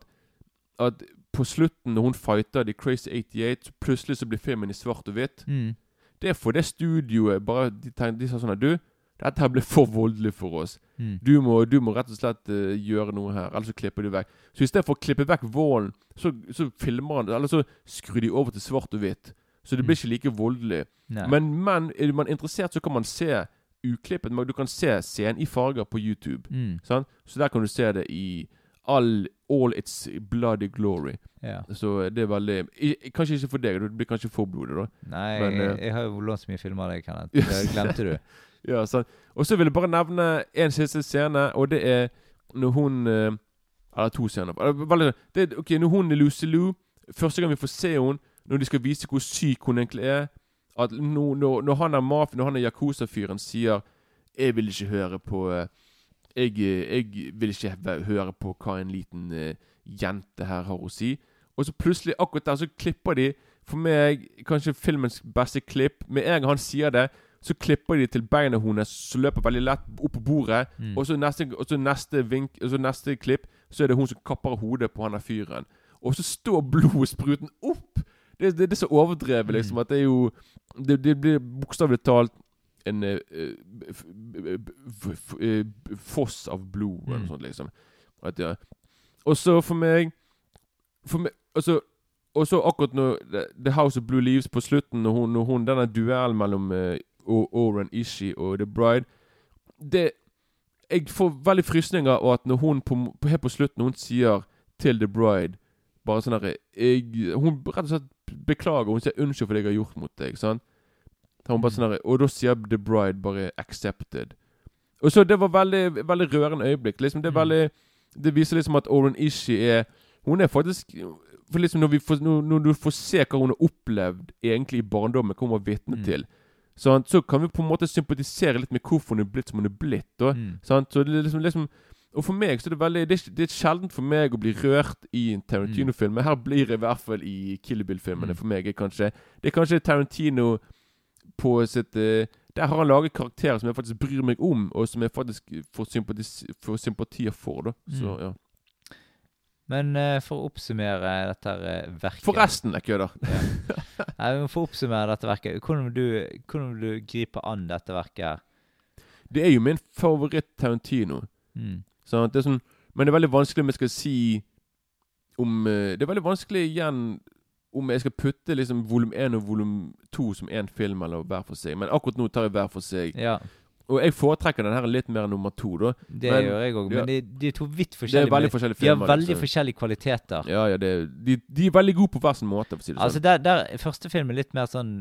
At på slutten, når hun fighter The Crazy 88, så plutselig så blir filmen i svart og hvitt. Mm. Det er for det studioet bare De, tenkte, de sa sånn at Du, dette her blir for voldelig for oss. Mm. Du må, du må rett og slett uh, gjøre noe her, ellers så klipper du vekk. Så i stedet for å klippe vekk volden, så, så filmer han eller så skrur de over til svart og hvitt. Så det blir ikke like voldelig. Nei. Men, men er man interessert, så kan man se uklippet. men Du kan se scenen i farger på YouTube. mm. Sant? Så der kan du se det i all, all its bloody glory. Ja. Så det er veldig i, Kanskje ikke for deg, det blir kanskje for blodig, da. Nei, Men, jeg, eh, jeg har jo lånt så mye filmer av deg, Kenneth. Det glemte du. Ja, sant. Og så vil jeg bare nevne en siste scene, og det er når hun eh, Eller to scener. Det er, ok, Når hun er Lucy Lou Første gang vi får se henne, når de skal vise hvor syk hun egentlig er At når, når, når han er mafia, når han er Yakuza-fyren, sier 'Jeg vil ikke høre på eh, jeg, eh, jeg vil ikke høre på hva en liten eh, jente her har å si'. Og så plutselig, akkurat der, så klipper de for meg kanskje filmens beste klipp. Med en gang han sier det, så klipper de til beina hennes, som løper veldig lett opp på bordet. Mm. Og så neste, og så neste, vink, og så neste klipp, så er det hun som kapper hodet på han der fyren. Og så står blodspruten opp! Det, det, det er så overdrevet, liksom, at det er jo Det, det blir bokstavelig talt en eh, eh, eh, foss av blod, eller Mm. noe sånt, liksom. At, ja. Og så for meg For meg Og så og så akkurat når The, House of Blue Leaves på slutten, når hun, når hun denne duellen mellom uh, Oren Ishi og The Bride Det Jeg får veldig frysninger av at når hun på, på, helt på slutten hun sier til The Bride Bare sånn herre Hun rett og slett beklager. Hun sier unnskyld for det jeg har gjort mot deg. Sant? Da hun bare sånn Og da sier The Bride bare 'accepted'. Og så Det var veldig veldig rørende øyeblikk. Liksom Det er Mm. veldig Det viser liksom at Oren Ishi er Hun er faktisk For liksom når, vi får, når, når du får se hva hun har opplevd egentlig i barndommen, hva hun var vitne Mm. til, sant? så kan vi på en måte sympatisere litt med hvorfor hun er blitt som hun er blitt. Da. Mm. Sant? Så det er liksom, liksom Og for meg så er det veldig Det er, det er sjeldent for meg å bli rørt i en Tarantino-film. Men her blir jeg i hvert fall i Kill Bill-filmene. Mm. For meg er kanskje Det er kanskje Tarantino på sitt Der har han laget karakterer som jeg faktisk bryr meg om, og som jeg faktisk får, får sympatier for. da Så Mm. ja Men uh, for å oppsummere dette her, eh, verket Forresten, jeg kødder. Nei, men For å oppsummere dette verket, hvordan vil du, hvordan vil du gripe an dette verket? her? Det er jo min favoritt-Tarantino. Mm. Sånn, Det sånn, men det er veldig vanskelig om jeg skal si om uh, Det er veldig vanskelig igjen om jeg skal putte liksom volum 1 og volum 2 som én film, eller hver for seg. Men akkurat nå tar jeg hver for seg. Ja, Og jeg foretrekker den her litt mer nummer to, da. det Men- gjør jeg òg. Men de, de er to vidt Det er veldig forskjellige filmer. de har veldig liksom. forskjellige kvaliteter. Ja, ja, det, de, de er veldig gode på hver sin måte, for å si det Altså sånn. der, der Første film er litt mer sånn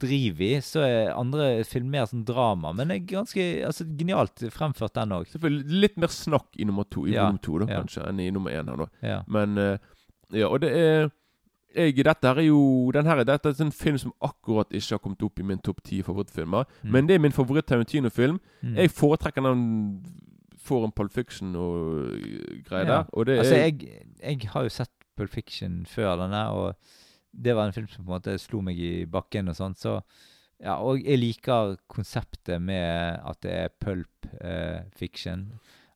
driv i, så er andre film mer sånn drama. Men det er ganske altså, genialt fremført, den òg. Selvfølgelig litt mer snakk i nummer to, i Ja, volum to, da, ja. kanskje, enn i nummer én her, da. Ja. Men uh, Ja, og det er jeg, Dette er jo den her, Dette er en film som akkurat ikke har kommet opp i min topp ti favorittfilmer. Mm. Men det er min favoritt-Tarantino-film. Mm. Jeg foretrekker den for en Pulp Fiction og øh, greier Ja. der. Og det er Altså, jeg, jeg har jo sett Pulp Fiction før denne, og det var en film som på en måte slo meg i bakken og sånn, så ja, og jeg liker konseptet med at det er pulp eh, fiction.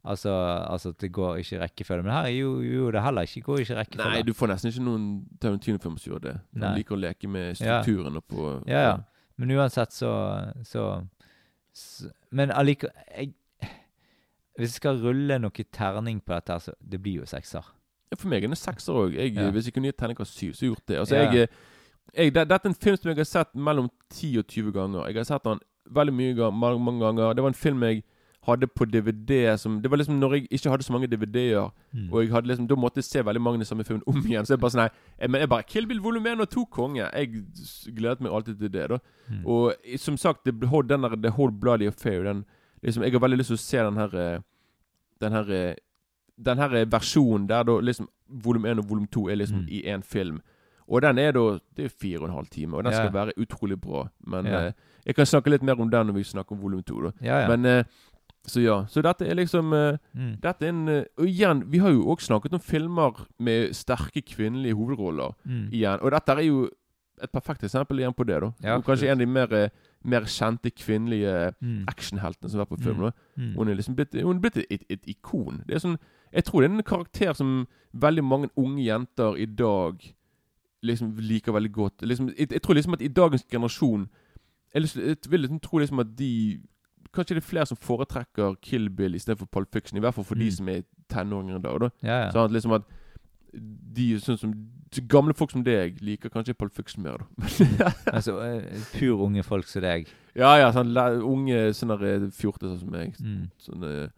Altså, altså at det går ikke i rekkefølge. Men her er jo, jo det heller ikke går ikke i rekkefølge. Nei, du får nesten ikke noen Tarantino-film som gjør det. Du liker å leke med strukturen Ja. på Ja, ja. Men uansett så, så, så Men allikevel Hvis jeg skal rulle noe terning på dette, så det blir jo sekser. Ja, For meg er det sekser òg. Ja. Hvis jeg kunne gitt terningkast syv, så gjort det. Altså, jeg, jeg, det, dette er en film som jeg har sett mellom 10 og 20 ganger. Jeg har sett den veldig mye mange, mange ganger. Det var en film jeg hadde på DVD som Det var liksom når jeg ikke hadde så mange DVD-er, Mm. og jeg hadde liksom da måtte jeg se veldig mange samme filmene om igjen. Så jeg bare sånn Nei, men jeg bare Kill Bill volum 1 og 2, konge. Jeg gledet meg alltid til det, da. Mm. Og som sagt, det, hold- den der, The Whole Bloody Affair den, liksom, Jeg har veldig lyst til å se den her eh, Den her eh, Den her eh, versjonen der da liksom volum 1 og volum 2 er liksom Mm. i én film. Og den er da Det er fire og en halv time, og den skal være utrolig bra. Men Ja. eh, jeg kan snakke litt mer om den når vi snakker om volum 2, da. Ja. Men eh, Så ja. Så dette er liksom uh, mm. Dette er en uh, Og igjen, vi har jo òg snakket om filmer med sterke kvinnelige hovedroller Mm. igjen. Og dette er jo et perfekt eksempel igjen på det. da Ja, Og Kanskje en av de mer, eh, mer kjente kvinnelige Mm. actionheltene som har vært på film. Mm. Mm. Hun er liksom blitt, hun er blitt et, et ikon. Det er sånn Jeg tror det er en karakter som veldig mange unge jenter i dag liksom liker veldig godt. Liksom, jeg, jeg tror liksom at i dagens generasjon Jeg, jeg vil liksom tro liksom at de Kanskje det er flere som foretrekker Kill Bill istedenfor Pulp Fiction. I hvert fall for de Mm. som er tenåringer i dag. da Ja, ja. Sånn at liksom at de sånn som Gamle folk som deg liker kanskje Pulp Fiction mer, da. Altså, eh, pur unge folk som deg. ja ja, sånn unge sånne der fjortiser som meg. Mm. Sånne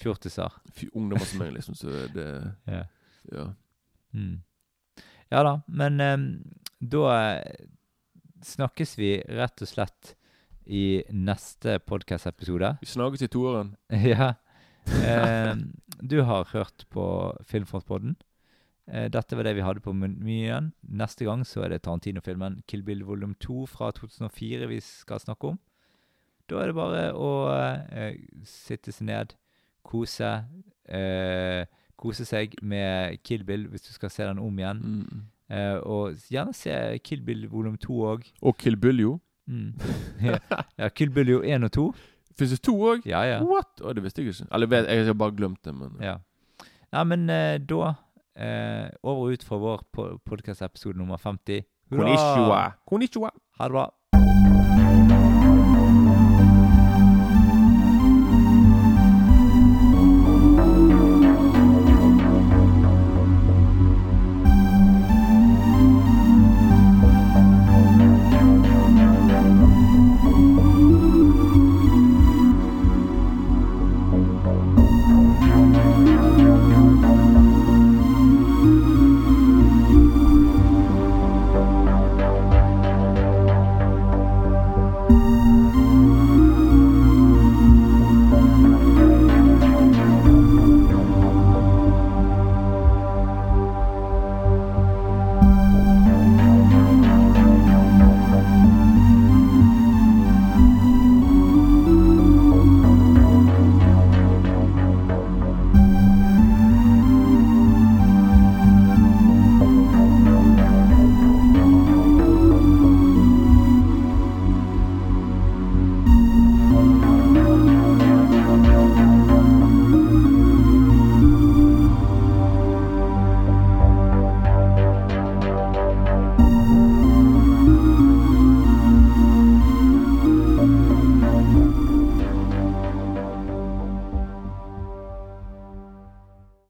Fjortiser. ungdommer som meg, liksom. Så det Ja. Ja. Mm. Ja da, men um, da eh, snakkes vi rett og slett i neste podcast-episode. Vi snakkes i toeren. ja. Eh, du har hørt på Filmfrontpodden. Eh, dette var det vi hadde på menyen. Neste gang så er det Tarantino-filmen 'Kill Bill volum 2' fra 2004 vi skal snakke om. Da er det bare å eh, sitte seg ned, kose, eh, kose seg med Kill Bill hvis du skal se den om igjen. Mm. Eh, og gjerne se Kill Bill volum 2 òg. Og Kill Bill, jo. Mm. ja, Kill Bill jo 1 og 2. Fins det to òg? Ja, ja. What? Å, det visste jeg ikke. Eller jeg har bare glemt det, men ja. Nei, men eh, da eh, Over og ut fra vår podkast-episode nummer 50. Hurra! Konnichiwa. Konnichiwa. Ha det bra.